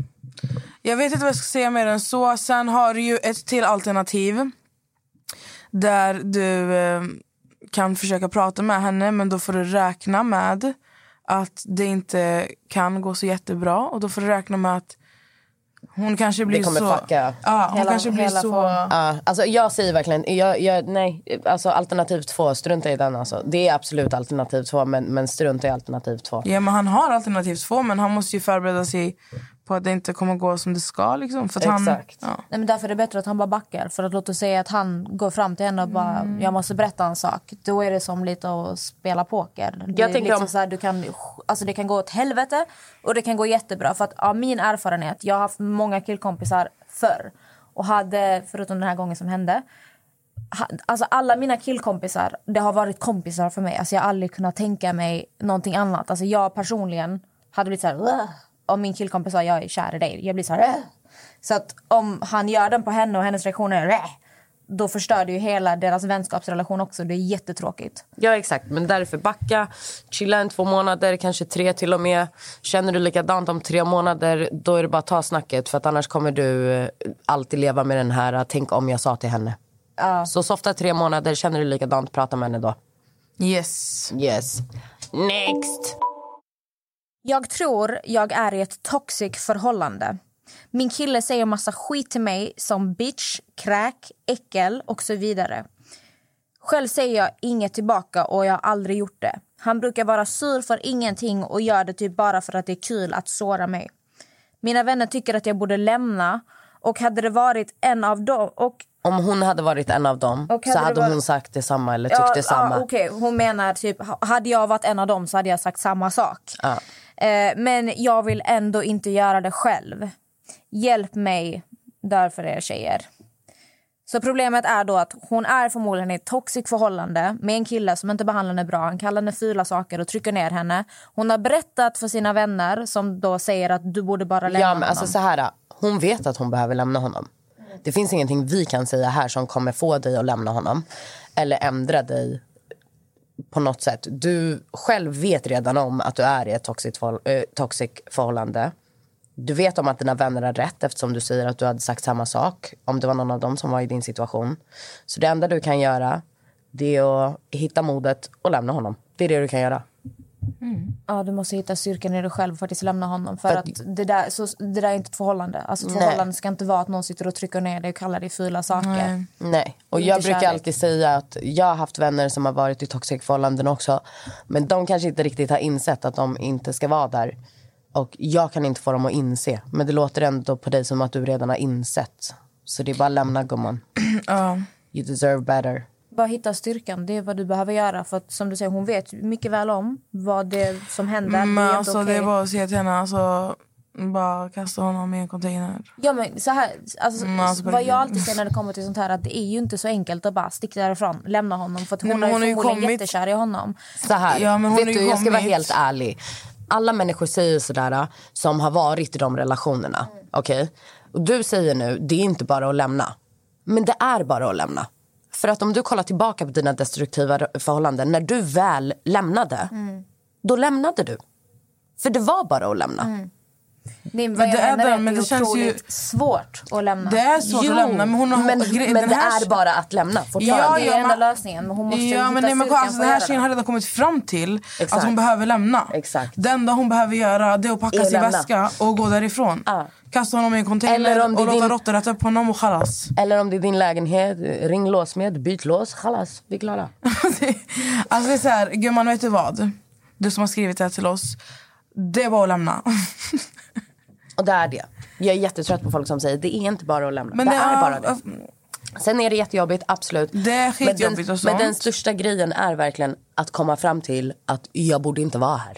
Speaker 2: Jag vet inte vad jag ska säga mer än så. Sen har du ju ett till alternativ. Där du eh, kan försöka prata med henne men då får du räkna med att det inte kan gå så jättebra. Och då får du räkna med att hon kanske blir
Speaker 4: det kommer
Speaker 2: så...
Speaker 4: fucka.
Speaker 2: Ja, hon
Speaker 1: Hela-
Speaker 2: kanske blir så...
Speaker 4: Ja, alltså jag säger verkligen, jag, jag, nej, alltså alternativ två, strunta i den alltså. Det är absolut alternativ två, men, men strunta i alternativ två.
Speaker 2: Ja, men han har alternativ två men han måste ju förbereda sig på att det inte kommer gå som det ska. Liksom, för att han,
Speaker 4: Exakt.
Speaker 2: ja.
Speaker 1: Nej, men därför är det bättre att han bara backar. För att låt oss säga att han går fram till henne och bara
Speaker 4: Mm.
Speaker 1: jag måste berätta en sak. Då är det som lite att spela poker. Det,
Speaker 4: Jag
Speaker 1: liksom
Speaker 4: om-
Speaker 1: så här, du kan, alltså det kan gå åt helvete och det kan gå jättebra. För att av min erfarenhet, jag har haft många killkompisar förr. Och hade, förutom den här gången som hände, Alltså alla mina killkompisar, det har varit kompisar för mig. Alltså jag har aldrig kunnat tänka mig någonting annat. Alltså jag personligen hade blivit så här... Om min killkompis sa jag är kär i dig, jag blir så här... "Ugh." Så att om han gör den på henne och hennes reaktion är... "Ugh", Då förstör det ju hela deras vänskapsrelation också. Det är jättetråkigt.
Speaker 4: Ja exakt, men därför backa, chilla en två månader, kanske tre till och med. Känner du likadant om tre månader, då är det bara att ta snacket för att annars kommer du eh, alltid leva med den här, eh, tänk om jag sa till henne. Så softa tre månader, känner du likadant, prata med henne då.
Speaker 2: Yes.
Speaker 4: Yes. Next!
Speaker 1: Jag tror jag är i ett toxic förhållande. Min kille säger massa skit till mig som bitch, kräk, äckel och så vidare. Själv säger jag inget tillbaka och jag har aldrig gjort det. Han brukar vara sur för ingenting och gör det typ bara för att det är kul att såra mig. Mina vänner tycker att jag borde lämna och hade det varit en av dem... Och
Speaker 4: Om hon hade varit en av dem
Speaker 1: Och
Speaker 4: så
Speaker 1: hade
Speaker 4: hade
Speaker 1: varit-
Speaker 4: hon sagt detsamma eller tyckt detsamma.
Speaker 1: Ja, okej. Hon menar typ, ha- hade jag varit en av dem så hade jag sagt samma sak.
Speaker 4: Ja.
Speaker 1: Eh, men jag vill ändå inte göra det själv. Hjälp mig, därför är tjejer. Så problemet är då att hon är förmodligen i ett toxic förhållande med en kille som inte behandlar henne bra. Han kallar henne fula saker och trycker ner henne. Hon har berättat för sina vänner som då säger att du borde bara lämna
Speaker 4: Ja, men
Speaker 1: honom.
Speaker 4: alltså så här, hon vet att hon behöver lämna honom. Det finns ingenting vi kan säga här som kommer få dig att lämna honom. Eller ändra dig på något sätt. Du själv vet redan om att du är i ett toxic, förhåll- eh, toxic förhållande. Du vet om att dina vänner har rätt eftersom du säger att du hade sagt samma sak om det var någon av dem som var i din situation. Så det enda du kan göra det är att hitta modet och lämna honom. Det är det du kan göra.
Speaker 1: Ja, du måste hitta styrkan i dig själv för att lämna honom. För,
Speaker 4: För
Speaker 1: att
Speaker 4: att-
Speaker 1: det där, så, det där är inte ett förhållande. Alltså, ett
Speaker 4: Nej.
Speaker 1: förhållande ska inte vara att någon sitter och trycker ner dig och kallar dig fula saker.
Speaker 4: Nej, och
Speaker 1: Det är
Speaker 4: jag brukar
Speaker 1: kärlek.
Speaker 4: alltid säga att jag har haft vänner som har varit i toxic förhållanden också. Men de kanske inte riktigt har insett att de inte ska vara där. Och jag kan inte få dem att inse. Men det låter ändå på dig som att du redan har insett. Så det är bara att lämna gumman.
Speaker 2: Ja.
Speaker 4: You deserve better.
Speaker 1: Bara hitta styrkan, det är vad du behöver göra. För att, som du säger, hon vet mycket väl om vad det som händer.
Speaker 2: Men
Speaker 1: det är
Speaker 2: alltså,
Speaker 1: okej.
Speaker 2: det är bara att säga till henne, alltså, bara kasta honom i en container.
Speaker 1: Ja, men så här, alltså,
Speaker 2: Mm, alltså
Speaker 1: vad jag alltid säger när det kommer till sånt här att det är ju inte så enkelt att bara sticka därifrån, lämna honom. För att hon,
Speaker 2: Nej,
Speaker 1: är
Speaker 2: hon har ju
Speaker 1: förmodligen
Speaker 2: kommit-
Speaker 1: jättekär i honom.
Speaker 4: Så här,
Speaker 2: Ja, men hon
Speaker 4: vet
Speaker 2: har
Speaker 4: du, jag ska vara
Speaker 2: kommit-
Speaker 4: helt ärlig. Alla människor säger sådär som har varit i de relationerna. Okej? Och du säger nu, det är inte bara att lämna. Men det är bara att lämna. För att om du kollar tillbaka på dina destruktiva förhållanden, när du väl lämnade, då lämnade du. För det var bara att lämna.
Speaker 1: Det, vad
Speaker 2: Men
Speaker 1: jag
Speaker 2: det är den,
Speaker 1: att
Speaker 2: men
Speaker 1: det
Speaker 2: det känns ju-
Speaker 1: svårt att lämna.
Speaker 2: Det är svårt
Speaker 4: Jo,
Speaker 2: att lämna, men hon har...
Speaker 4: men,
Speaker 2: gre-
Speaker 4: men
Speaker 2: den
Speaker 4: det
Speaker 2: här-
Speaker 4: är bara att lämna fortfarande.
Speaker 2: Ja,
Speaker 1: det är
Speaker 2: ja,
Speaker 1: enda
Speaker 2: men-
Speaker 1: lösningen. Men hon måste
Speaker 2: Ja, men, nej, men alltså, den här
Speaker 1: att
Speaker 2: tjejen har
Speaker 1: det.
Speaker 2: redan kommit fram till att
Speaker 4: Exakt.
Speaker 2: hon behöver lämna.
Speaker 4: Exakt.
Speaker 2: Det enda hon behöver göra det är att packa
Speaker 4: Är
Speaker 2: sin
Speaker 4: lämna.
Speaker 2: väska och gå därifrån.
Speaker 4: Ja.
Speaker 2: Kasta honom i en container
Speaker 4: Eller om det
Speaker 2: och låta
Speaker 4: din-
Speaker 2: råttor äta upp honom och chalas.
Speaker 4: Eller om det är din lägenhet, ring låsmed, byt lås, chalas, vi är klara.
Speaker 2: alltså det är så här, gumman vet du vad? Du som har skrivit det här till oss. Det är bara att lämna.
Speaker 4: Och det är det. Jag är jättetrött på folk som säger det är inte bara att lämna.
Speaker 2: Men
Speaker 4: det,
Speaker 2: det
Speaker 4: är
Speaker 2: är-
Speaker 4: bara det. Sen är det jättejobbigt, absolut.
Speaker 2: Det är skitjobbigt
Speaker 4: men den,
Speaker 2: och sånt.
Speaker 4: Men den största grejen är verkligen att komma fram till att jag borde inte vara här.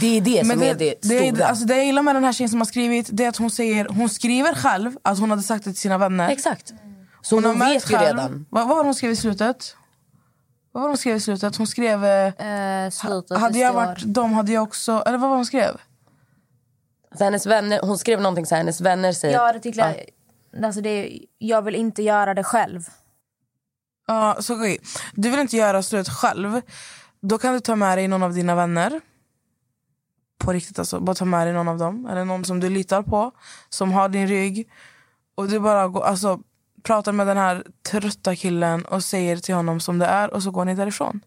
Speaker 4: Det är det som är det
Speaker 2: det,
Speaker 4: stora.
Speaker 2: är, alltså det jag gillar med den här tjejen som har skrivit det är att hon säger, hon skriver själv att hon hade sagt det till sina vänner.
Speaker 4: Exakt. Så hon,
Speaker 2: märkt
Speaker 4: vet ju
Speaker 2: själv-
Speaker 4: redan.
Speaker 2: Vad, vad var det hon skrev i slutet? Vad var det hon skrev i slutet? Hon skrev... Eh,
Speaker 1: Eh, slutet
Speaker 2: hade jag varit dem hade jag också... Eller vad var det hon skrev?
Speaker 4: Så hennes vänner, hon skrev någonting så här, hennes vänner säger...
Speaker 1: Ja, det tycker jag. Alltså det jag vill inte göra det själv.
Speaker 2: Ja, så okej. Du vill inte göra slut själv. Då kan du ta med dig någon av dina vänner. På riktigt alltså. Bara ta med dig någon av dem. Eller någon som du litar på. Som har din rygg. Och du bara går, alltså, pratar med den här trötta killen och säger till honom som det är. Och så går ni därifrån.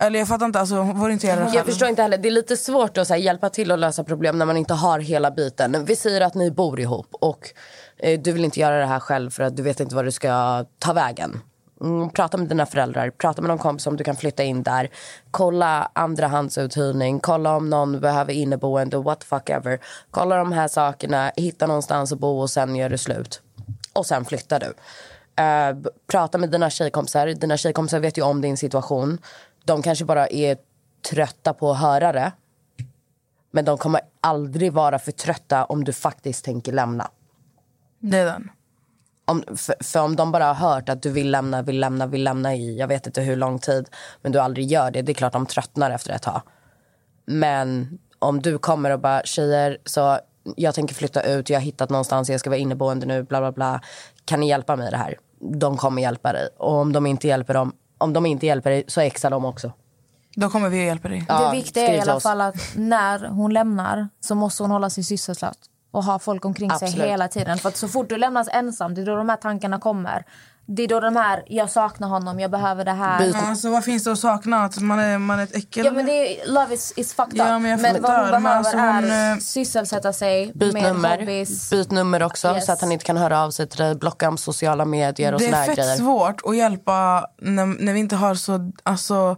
Speaker 2: Eller jag fattar inte. Alltså, hon får inte göra det
Speaker 4: Jag förstår inte heller. Det är lite svårt att här, hjälpa till att lösa problem när man inte har hela biten. Vi säger att ni bor ihop och eh, du vill inte göra det här själv för att du vet inte var du ska ta vägen. Mm, prata med dina föräldrar, prata med någon kompis om du kan flytta in där. Kolla andrahandsuthyrning, kolla om någon behöver inneboende, what the fuck ever. Kolla de här sakerna, hitta någonstans att bo och sen gör du slut. Och sen flyttar du. Uh, prata med dina tjejkompisar. Dina tjejkompisar vet ju om din situation. De kanske bara är trötta på att höra det. Men de kommer aldrig vara för trötta om du faktiskt tänker lämna.
Speaker 2: Det är den.
Speaker 4: Om, för, för om de bara har hört att du vill lämna, vill lämna, vill lämna i jag vet inte hur lång tid men du aldrig gör det, det är klart de tröttnar efter ett tag. Men om du kommer och bara tjejer, så jag tänker flytta ut, jag har hittat någonstans, jag ska vara inneboende nu, bla bla bla. Kan ni hjälpa mig i det här? De kommer hjälpa dig. Och om de inte hjälper dem, om de inte hjälper dig så exar de också.
Speaker 2: Då kommer vi att hjälpa dig.
Speaker 1: det viktiga är i alla fall att när hon lämnar så måste hon hålla sig sysselsatt och ha folk omkring sig
Speaker 4: Absolut.
Speaker 1: hela tiden. För att så fort du lämnas ensam, det är då de här tankarna kommer. Det är då de här, jag saknar honom, jag behöver det här.
Speaker 2: Ja, Alltså, vad finns det att sakna? Att man är, man är ett äckel?
Speaker 1: Ja men det är, love is, is fucked
Speaker 2: Ja,
Speaker 1: up.
Speaker 2: men jag
Speaker 1: vad hon behöver
Speaker 2: men alltså hon,
Speaker 1: är
Speaker 2: eh,
Speaker 1: sysselsätta sig
Speaker 4: Byt
Speaker 1: med
Speaker 4: nummer.
Speaker 1: hobbies.
Speaker 4: Byt nummer också
Speaker 1: Yes.
Speaker 4: så att han inte kan höra av sig till dig. Blocka om sociala medier och
Speaker 2: det är fett
Speaker 4: grejer.
Speaker 2: svårt att hjälpa när, när vi inte har så... Alltså,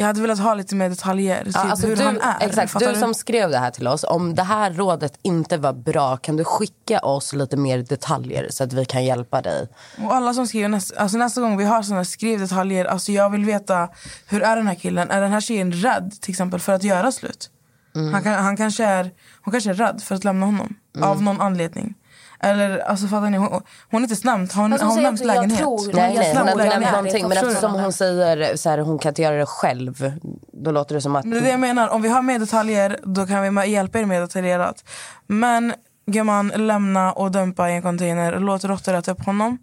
Speaker 2: jag hade velat ha lite mer detaljer. Typ
Speaker 4: Ja, alltså
Speaker 2: hur
Speaker 4: du,
Speaker 2: han är.
Speaker 4: Exakt,
Speaker 2: fattar
Speaker 4: du som skrev det här till oss. Om det här rådet inte var bra kan du skicka oss lite mer detaljer så att vi kan hjälpa dig.
Speaker 2: Och alla som skriver nästa, alltså nästa gång vi har såna skriv detaljer. Alltså jag vill veta hur är den här killen? Är den här tjejen rädd till exempel för att göra slut?
Speaker 4: Mm.
Speaker 2: Han, han kanske är, hon kanske är rädd för att lämna honom.
Speaker 4: Mm.
Speaker 2: Av någon anledning. Eller alltså fattar ni? Hon, hon har inte har hon,
Speaker 1: Fast hon
Speaker 2: hon nämnt
Speaker 1: också, jag
Speaker 2: lägenhet?
Speaker 1: tror-
Speaker 4: Nej,
Speaker 1: jag
Speaker 4: nej, hon har inte nämnt någonting. Men eftersom hon säger så här, hon kan inte göra det själv. Då låter det som att...
Speaker 2: Men det är det jag menar. Om vi har mer detaljer då kan vi hjälpa er mer detaljerat. Men gumman, lämna och dumpa i en container. Låt råttor äta upp honom.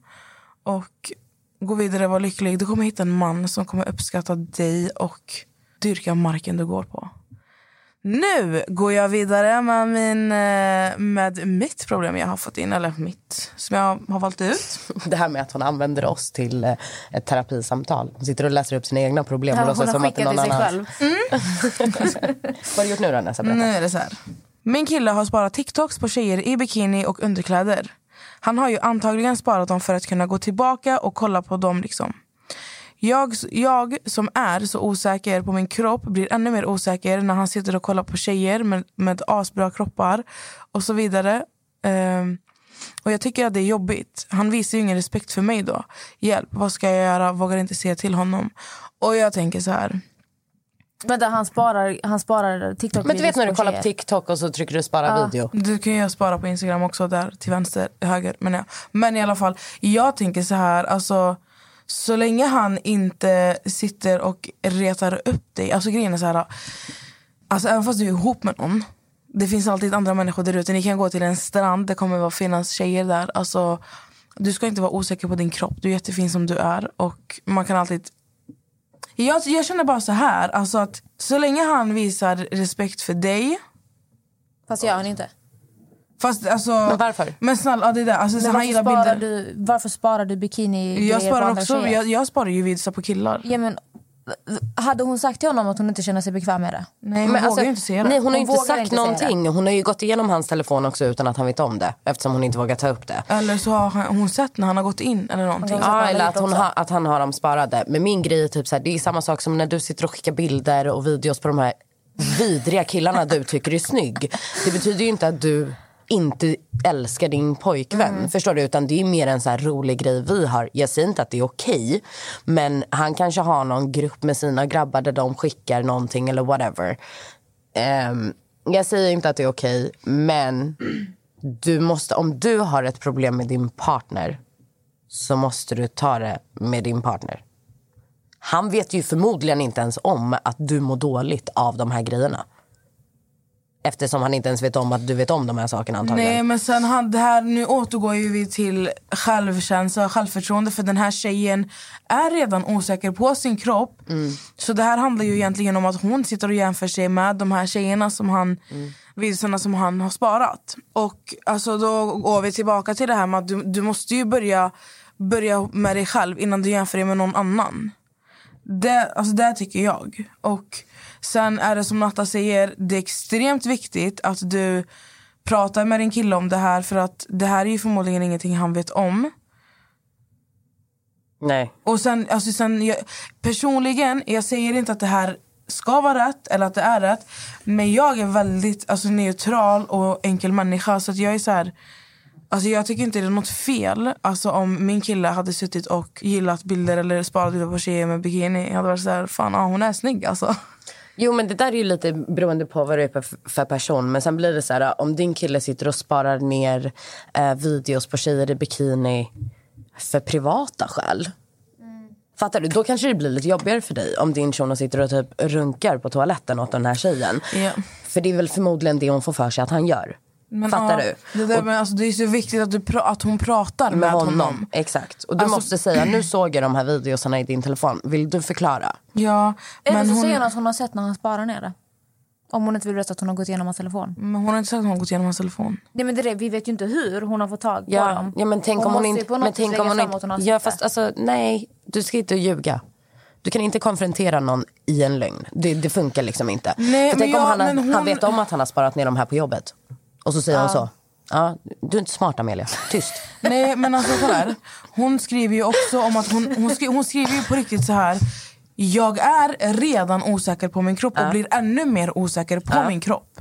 Speaker 2: Och gå vidare, var lycklig. Du kommer hitta en man som kommer uppskatta dig och dyrka marken du går på. Nu går jag vidare med, min, eh, med mitt problem jag har fått in. Eller mitt, som jag har valt ut.
Speaker 4: Det här med att hon använder oss till eh, ett terapisamtal. Hon sitter och läser upp sina egna problem.
Speaker 1: Ja,
Speaker 4: och
Speaker 1: hon
Speaker 4: låtsas
Speaker 1: har
Speaker 4: som att det är
Speaker 1: skickat
Speaker 4: någon
Speaker 1: till sig
Speaker 4: annan.
Speaker 1: själv.
Speaker 4: Vad har du gjort nu då Nessa? Berätta.
Speaker 2: Nu är det så här. Min kille har sparat TikToks på tjejer i bikini och underkläder. Han har ju antagligen sparat dem för att kunna gå tillbaka och kolla på dem. liksom. Jag, jag som är så osäker på min kropp blir ännu mer osäker när han sitter och kollar på tjejer med, med asbra kroppar och så vidare. Ehm, och Jag tycker att det är jobbigt. Han visar ju ingen respekt för mig då. Hjälp, vad ska jag göra? Vågar inte säga till honom. Och jag tänker så här.
Speaker 1: Vänta, han sparar, han sparar TikTok
Speaker 4: Men du vet när du kollar på. TikTok och så trycker du spara
Speaker 1: Ja.
Speaker 4: video.
Speaker 2: Du kan ju spara på Instagram också, där till vänster, höger. Men, ja. men i alla fall, jag tänker så här. Alltså, så länge han inte sitter och retar upp dig. Alltså grejen är så här. Alltså, även fast du är ihop med någon. Det finns alltid andra människor där ute. Ni kan gå till en strand, det kommer att finnas tjejer där. Alltså, du ska inte vara osäker på din kropp. Du är jättefin som du är. Och man kan alltid jag, jag känner bara så här, alltså att så länge han visar respekt för dig
Speaker 1: Fast gör han inte.
Speaker 2: Fast alltså...
Speaker 4: Men varför?
Speaker 2: Men snälla, ja, det där. Alltså,
Speaker 1: Men varför,
Speaker 2: gillar
Speaker 1: sparar du, varför sparar du bikini
Speaker 2: Jag sparar, också, jag, jag sparar ju videos på killar.
Speaker 1: Ja, men, hade hon sagt till honom att hon inte känner sig bekväm med det?
Speaker 2: Nej, hon
Speaker 4: Men
Speaker 2: vågar
Speaker 4: alltså,
Speaker 2: ju inte säga det.
Speaker 4: Nej, hon har ju
Speaker 1: Hon
Speaker 4: inte
Speaker 1: vågar
Speaker 4: sagt
Speaker 1: inte
Speaker 4: någonting. Hon har ju gått igenom hans telefon också utan att han vet om det. Eftersom hon inte vågar ta upp det.
Speaker 2: Eller så har hon sett när han har gått in eller någonting.
Speaker 1: Har
Speaker 4: Ja, eller att, hon har, att han har dem sparade. Men min grej är typ så här, det är samma sak som när du sitter och skickar bilder och videos på de här vidriga killarna du tycker är snygg. Det betyder ju inte att du inte älskar din pojkvän. Förstår du? Utan det är mer en så rolig grej vi har. Jag säger inte att det är okej. men han kanske har någon grupp med sina grabbar där de skickar någonting eller whatever. Ehm, jag säger inte att det är okej, men du måste, om du har ett problem med din partner så måste du ta det med din partner. Han vet ju förmodligen inte ens om att du mår dåligt av de här grejerna. Eftersom han inte ens vet om att du vet om de här sakerna antagligen.
Speaker 2: Nej men sen han, det här, nu återgår ju vi till självkänsla och självförtroende för den här tjejen är redan osäker på sin kropp. Så det här handlar ju egentligen om att hon sitter och jämför sig med de här tjejerna som han, videorna som han har sparat. Och alltså då går vi tillbaka till det här med att du, du måste ju börja, börja med dig själv innan du jämför dig med någon annan. Det, alltså det tycker jag. Och sen är det som Natta säger, det är extremt viktigt att du pratar med din kille om det här för att det här är ju förmodligen ingenting han vet om.
Speaker 4: Nej.
Speaker 2: Och sen, alltså sen jag, personligen, jag säger inte att det här ska vara rätt eller att det är rätt. Men jag är väldigt alltså, neutral och enkel människa. Så att jag är så här, alltså, jag tycker inte det är något fel alltså, om min kille hade suttit och gillat bilder eller sparat bilder på tjejer med bikini. Jag hade varit så här, fan ja, hon är snygg alltså.
Speaker 4: Jo men det där är ju lite beroende på vad det är för, för person. Men sen blir det så här, om din kille sitter och sparar ner eh, videos på tjejer i bikini för privata skäl. Fattar du? Då kanske det blir lite jobbigare för dig om din shuno sitter och typ runkar på toaletten åt den här tjejen.
Speaker 2: Ja.
Speaker 4: För det är väl förmodligen det hon får för sig att han gör.
Speaker 2: Men,
Speaker 4: Fattar
Speaker 2: ja,
Speaker 4: du?
Speaker 2: Det, där,
Speaker 4: Och-
Speaker 2: men, alltså, det är så viktigt att, du pra- att hon pratar med,
Speaker 4: Med
Speaker 2: honom.
Speaker 4: honom. Exakt. Och du
Speaker 2: Alltså-
Speaker 4: måste säga, nu såg jag de här videosarna i din telefon. Vill du förklara?
Speaker 2: Ja,
Speaker 1: Eller så
Speaker 2: hon,
Speaker 1: säger hon att hon har sett när han sparar ner det. Om hon inte vill berätta att hon har gått igenom hans telefon.
Speaker 2: men hon har inte sagt att hon har gått igenom hans telefon.
Speaker 1: Nej, men det är det. Vi vet ju inte hur hon har fått tag på
Speaker 4: Ja,
Speaker 1: dem.
Speaker 4: ja men tänk om hon inte... Men tänk om hon inte ja fast alltså nej, du ska inte ljuga. Du kan inte konfrontera någon i en lögn. Det, det funkar liksom inte.
Speaker 2: Nej,
Speaker 4: För
Speaker 2: men
Speaker 4: tänk om
Speaker 2: jag-
Speaker 4: han, har-
Speaker 2: men hon-
Speaker 4: han vet om att han har sparat ner de här på jobbet. Och så säger hon så. Ja, du är inte smart Amelia. Tyst.
Speaker 2: Nej men alltså så här. Hon skriver ju också om att hon, hon, skri, hon skriver ju på riktigt så här. Jag är redan osäker på min kropp och blir ännu mer osäker på min kropp.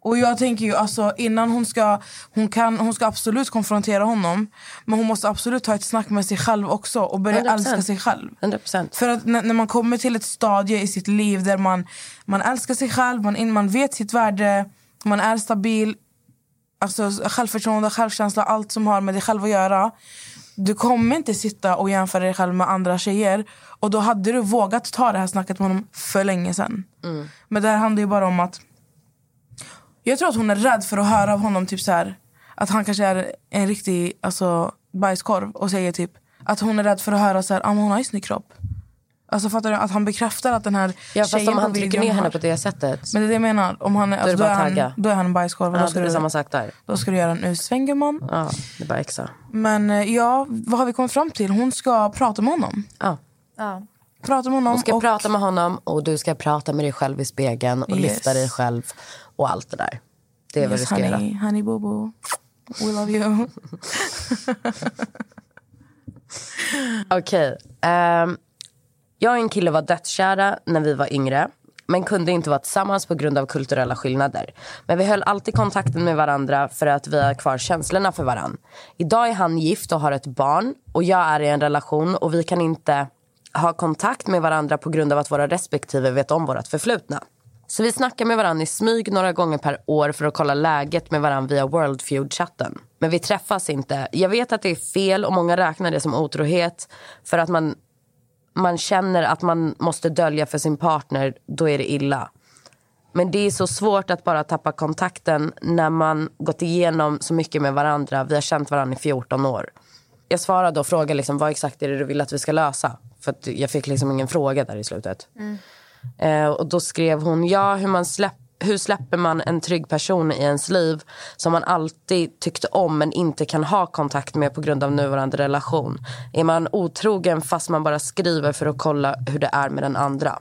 Speaker 2: Och jag tänker ju alltså innan hon ska, hon kan, hon ska absolut konfrontera honom. Men hon måste absolut ta ett snack med sig själv också och börja
Speaker 4: 100%.
Speaker 2: älska sig själv.
Speaker 4: 100%.
Speaker 2: För att när, när man kommer till ett stadie i sitt liv där man, man älskar sig själv, man, in, man vet sitt värde, man är stabil. Alltså självförtroende, självkänsla, allt som har med dig själv att göra. Du kommer inte sitta och jämföra dig själv med andra tjejer. Och då hade du vågat ta det här snacket med honom för länge sedan. Men det här handlar ju bara om att... Jag tror att hon är rädd för att höra av honom typ så här, att han kanske är en riktig alltså, bajskorv och säger typ att hon är rädd för att höra så här, ah, hon har ju snygg kropp. Alltså fattar du? Att han bekräftar att den här
Speaker 4: Ja, fast om han trycker ner henne på det sättet.
Speaker 2: Men det är det jag menar. Om han är,
Speaker 4: Då är
Speaker 2: alltså, då, är han, då är han en bajskorv.
Speaker 4: Ja,
Speaker 2: Då ska,
Speaker 4: det
Speaker 2: du,
Speaker 4: samma sak där.
Speaker 2: då ska du göra en U-sväng gumman.
Speaker 4: Ja, det är bara exa.
Speaker 2: Men eh, ja, vad har vi kommit fram till? Hon ska prata med honom.
Speaker 4: Ja.
Speaker 1: Ja.
Speaker 2: Prata med honom.
Speaker 4: Hon ska
Speaker 2: och,
Speaker 4: prata med honom och du ska prata med dig själv i spegeln och
Speaker 2: Yes.
Speaker 4: lyfta dig själv och allt det där. Det är vad du
Speaker 2: yes,
Speaker 4: ska göra.
Speaker 2: honey, honey boo boo. We love you.
Speaker 4: Okej. ehm, jag och en kille var dödskära när vi var yngre men kunde inte vara tillsammans på grund av kulturella skillnader. Men vi höll alltid kontakten med varandra för att vi har kvar känslorna för varandra. Idag är han gift och har ett barn och jag är i en relation och vi kan inte ha kontakt med varandra på grund av att våra respektive vet om vårt förflutna. Så vi snackar med varandra i smyg några gånger per år för att kolla läget med varandra via Worldfeud-chatten. Men vi träffas inte. Jag vet att det är fel och många räknar det som otrohet för att man, man känner att man måste dölja för sin partner, då är det illa. Men det är så svårt att bara tappa kontakten när man gått igenom så mycket med varandra. Vi har känt varandra i 14 år. Jag svarade och frågade liksom, vad exakt är det du vill att vi ska lösa? För jag fick liksom ingen fråga där i slutet. Eh, och då skrev hon, ja hur, man släpp, hur släpper man en trygg person i ens liv som man alltid tyckte om men inte kan ha kontakt med på grund av nuvarande relation? Är man otrogen fast man bara skriver för att kolla hur det är med den andra?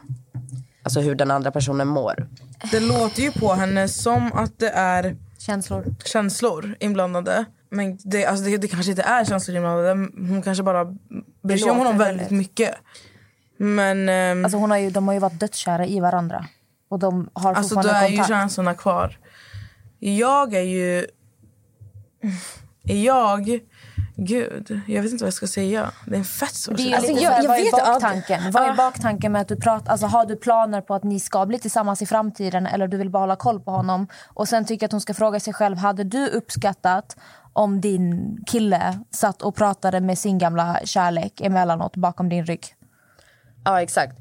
Speaker 4: Alltså hur den andra personen mår.
Speaker 2: Det låter ju på henne som att det är
Speaker 1: Känslor.
Speaker 2: känslor inblandade. Men det, alltså det, det kanske inte är känslor inblandade. Hon kanske bara bryr sig om honom väldigt
Speaker 1: väldigt.
Speaker 2: mycket. Men ehm,
Speaker 1: Alltså hon har ju, de har ju varit dödskära i varandra. Och de har
Speaker 2: alltså då är ju känslorna kvar. Jag är ju... Är jag... Gud, jag vet inte vad jag ska säga. Det är en fett svår
Speaker 1: Det är
Speaker 4: Alltså,
Speaker 1: lite
Speaker 4: jag-
Speaker 1: såhär,
Speaker 4: jag
Speaker 1: vad är
Speaker 4: att-
Speaker 1: baktanken? Vad
Speaker 4: Ah.
Speaker 1: är baktanken med att du pratar? Alltså, har du planer på att ni ska bli tillsammans i framtiden eller du vill bara hålla koll på honom? Och sen tycker jag att hon ska fråga sig själv, hade du uppskattat om din kille satt och pratade med sin gamla kärlek emellanåt bakom din rygg?
Speaker 4: Ja, exakt.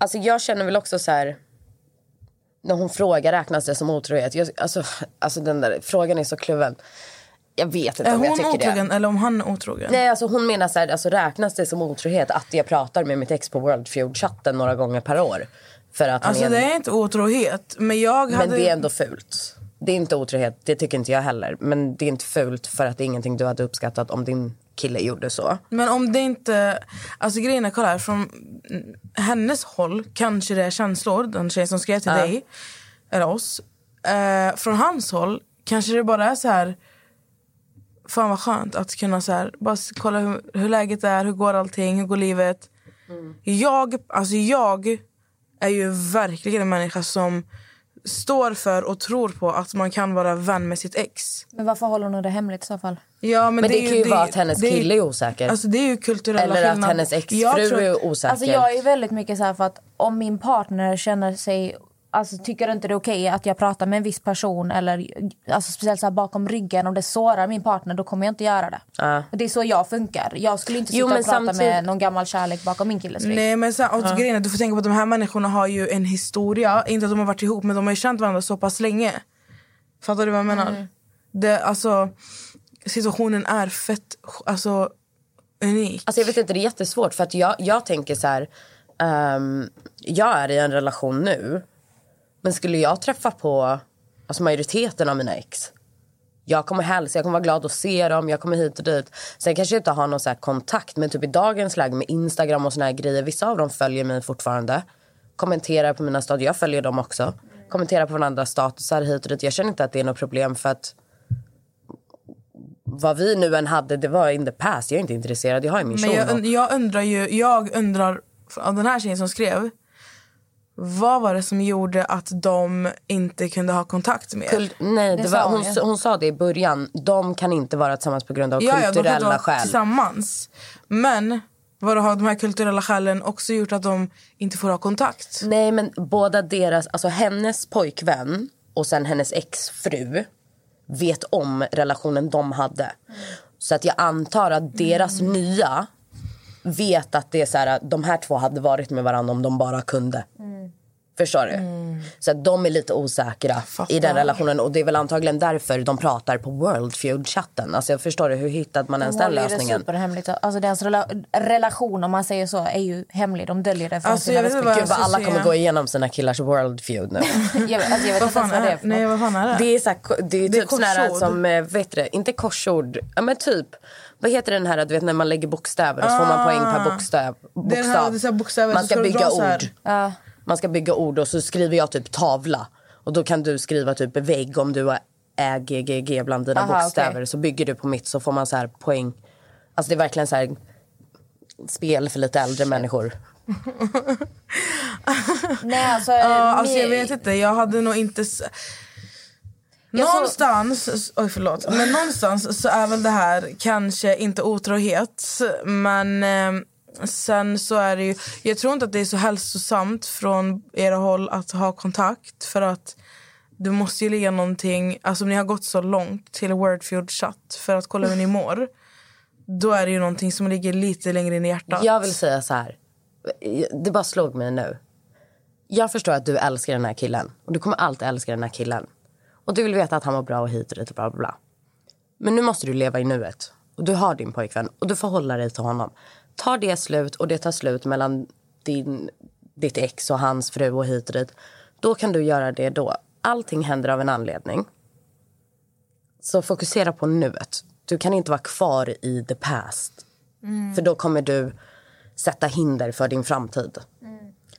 Speaker 4: Alltså jag känner väl också så här... När hon frågar räknas det som otrohet. Jag, alltså, alltså den där frågan är så kluven. Jag vet inte
Speaker 2: Är
Speaker 4: om jag tycker
Speaker 2: otrogen
Speaker 4: det.
Speaker 2: eller om han är otrogen?
Speaker 4: Nej, alltså hon menar så här, alltså räknas det som otrohet att jag pratar med mitt ex på World Feud-chatten några gånger per år? För att
Speaker 2: Alltså
Speaker 4: är en...
Speaker 2: det är inte otrohet. Men jag
Speaker 4: Men
Speaker 2: hade...
Speaker 4: det är ändå fult. Det är inte otrohet, det tycker inte jag heller. Men det är inte fult för att det är ingenting du hade uppskattat om din kille gjorde så.
Speaker 2: Men om det inte... Alltså grejen är, kolla här. Från hennes håll kanske det är känslor, den tjejen som skrev till
Speaker 4: Ja.
Speaker 2: dig, eller oss. Eh, från hans håll kanske det bara är så här... Fan vad skönt att kunna så här, bara kolla hur, hur läget är, hur går allting, hur går livet. Jag, alltså jag är ju verkligen en människa som står för och tror på att man kan vara vän med sitt ex.
Speaker 1: Men varför håller hon det hemligt i så fall?
Speaker 2: Ja, men,
Speaker 4: Men det,
Speaker 2: är
Speaker 4: kan ju
Speaker 2: det-
Speaker 4: vara att hennes
Speaker 2: det är-
Speaker 4: kille är osäker.
Speaker 2: Alltså det är ju kulturella
Speaker 4: Eller att hennes
Speaker 2: Jag
Speaker 4: exfru
Speaker 2: tror-
Speaker 4: är osäker.
Speaker 1: Alltså jag är väldigt mycket så här för att om min partner känner sig Alltså tycker inte det är okej att jag pratar med en viss person eller alltså speciellt så här bakom ryggen om det sårar min partner då kommer jag inte göra det. Och Det är så jag funkar. Jag skulle inte sitta
Speaker 4: Jo,
Speaker 1: och prata med någon gammal kärlek bakom min killes rygg.
Speaker 2: Nej men sen, och grejen du får tänka på att de här människorna har ju en historia. Inte att de har varit ihop men de har ju känt varandra så pass länge. Fattar du vad jag menar?
Speaker 1: Mm.
Speaker 2: Det, alltså, situationen är fett alltså, unik.
Speaker 4: Alltså jag vet inte, det är jättesvårt för att jag, jag tänker så här. ehm, jag är i en relation nu. Men skulle jag träffa på alltså majoriteten av mina ex. Jag kommer hälsa, jag kommer vara glad att se dem, jag kommer hit och dit. Sen kanske jag inte har någon så kontakt men typ i dagens läge med Instagram och såna här grejer. Vissa av dem följer mig fortfarande. Kommenterar på mina stadier, jag följer dem också. Kommenterar på varandras statusar hit och dit. Jag känner inte att det är något problem för att vad vi nu än hade, det var in the past. Jag är inte intresserad, jag har ju min
Speaker 2: Men jag, und- jag undrar ju, jag undrar av den här tjejen som skrev. Vad var det som gjorde att de inte kunde ha kontakt med?
Speaker 4: Kul- nej, det
Speaker 1: Det
Speaker 4: var,
Speaker 1: sa
Speaker 4: hon,
Speaker 1: hon
Speaker 4: hon sa det i början. De kan inte vara tillsammans på grund av
Speaker 2: Ja, ja, de kan inte
Speaker 4: kulturella
Speaker 2: vara
Speaker 4: skäl.
Speaker 2: tillsammans. Men vad har de här kulturella skälen också gjort att de inte får ha kontakt?
Speaker 4: Nej, men båda deras, alltså hennes pojkvän och sen hennes exfru vet om relationen de hade. Så att jag antar att deras
Speaker 2: Mm.
Speaker 4: nya vet att det är så här, att de här två hade varit med varandra om de bara kunde. Förstår du? Så att de är lite osäkra i den relationen. Och det är väl antagligen därför de pratar på World Feud-chatten. Alltså jag förstår du, hur hittade man ens
Speaker 1: De
Speaker 4: den
Speaker 1: ju det
Speaker 4: lösningen?
Speaker 1: superhemligt. Alltså deras rela- relation, om man säger så, är ju hemlig. De döljer det från
Speaker 2: Alltså,
Speaker 1: sina
Speaker 2: jag vet inte vad
Speaker 1: respektive.
Speaker 4: Gud vad alla kommer gå igenom sina killars World Feud nu.
Speaker 1: Jag, vet- alltså, jag vet
Speaker 2: Vad fan
Speaker 1: vad det
Speaker 2: är
Speaker 1: är för
Speaker 2: Nej,
Speaker 1: något.
Speaker 2: vad fan är det?
Speaker 4: Det är, så här, det är
Speaker 2: Det är
Speaker 4: typ sån som, eh, vet du, inte korsord, ja men typ, vad heter den här, du vet när man lägger bokstäver och så får man poäng per bokstäv.
Speaker 2: Det är den här- här bokstäver,
Speaker 4: Man ska bygga ord.
Speaker 1: Ja.
Speaker 4: Man ska bygga ord och så skriver jag typ tavla. Och då kan du skriva typ vägg om du har ä, g, g, g bland dina
Speaker 1: Aha,
Speaker 4: bokstäver.
Speaker 1: okej.
Speaker 4: Så bygger du på mitt så får man så här poäng. Alltså det är verkligen så här spel för lite äldre människor.
Speaker 1: Nej, alltså,
Speaker 2: Ja, alltså jag vet inte, jag hade nog inte... Någonstans, oj förlåt, men någonstans så är väl det här kanske inte otrohet men eh, sen så är det ju, jag tror inte att det är så hälsosamt från era håll att ha kontakt för att det måste ju ligga någonting, alltså om ni har gått så långt till Wordfeud chatt för att kolla hur ni mår då är det ju någonting som ligger lite längre in i hjärtat.
Speaker 4: Jag vill säga så här. Det bara slog mig nu. Jag förstår att du älskar den här killen. Och du kommer alltid älska den här killen. Och du vill veta att han var bra och hit och dit och bla bla bla. Men nu måste du leva i nuet. Och du har din pojkvän. Och du får hålla dig till honom. Tar det slut och det tar slut mellan din, ditt ex och hans fru och hit och dit. Då kan du göra det då. Allting händer av en anledning. Så fokusera på nuet. Du kan inte vara kvar i the past. För då kommer du sätta hinder för din framtid.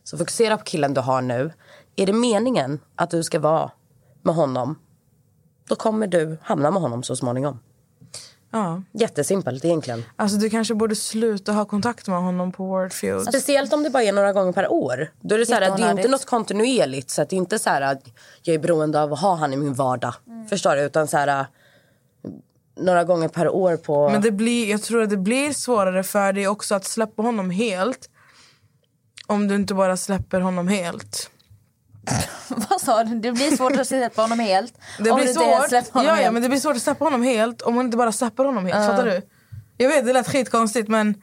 Speaker 4: Så fokusera på killen du har nu. Är det meningen att du ska vara med honom då kommer du hamna med honom så småningom.
Speaker 2: Ja.
Speaker 4: Jättesimpelt egentligen.
Speaker 2: Alltså du kanske borde sluta ha kontakt med honom på Wordfeud.
Speaker 4: Speciellt om det bara är några gånger per år. Då är det, så här, att det är inte något kontinuerligt. Så att det är inte så här att jag är beroende av att ha han i min vardag. Förstår du? Utan så här, några gånger per år på...
Speaker 2: Men det blir, jag tror att det blir svårare för dig också att släppa honom helt. Om du inte bara släpper honom helt.
Speaker 1: Vad sa du? Det blir svårt att släppa honom helt.
Speaker 2: Det
Speaker 1: om
Speaker 2: blir
Speaker 1: du inte ens släpper
Speaker 2: svårt.
Speaker 1: honom
Speaker 2: Ja, ja,
Speaker 1: helt.
Speaker 2: men det blir svårt att släppa honom helt om man inte bara släpper honom helt. Fattar du? Jag vet, det lät skitkonstigt men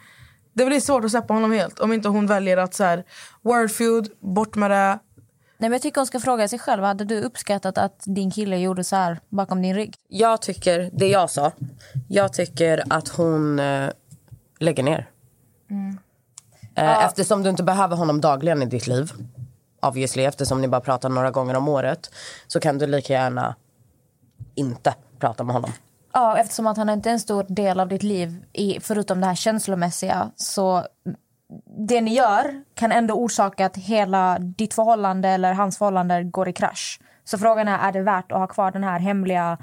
Speaker 2: det blir svårt att släppa honom helt om inte hon väljer att så här, wordfeud, bort med det.
Speaker 1: Nej, men jag tycker hon ska fråga sig själv. Hade du uppskattat att din kille gjorde så här bakom din rygg?
Speaker 4: Jag tycker, det jag sa, jag tycker att hon eh, lägger ner. Eh, Eftersom du inte behöver honom dagligen i ditt liv, obviously, eftersom ni bara pratar några gånger om året, så kan du lika gärna inte prata med honom.
Speaker 1: Ja, eftersom att han inte är en stor del av ditt liv, i, förutom det här känslomässiga, så det ni gör kan ändå orsaka att hela ditt förhållande eller hans förhållande går i krasch. Så frågan är, är det värt att ha kvar den här hemliga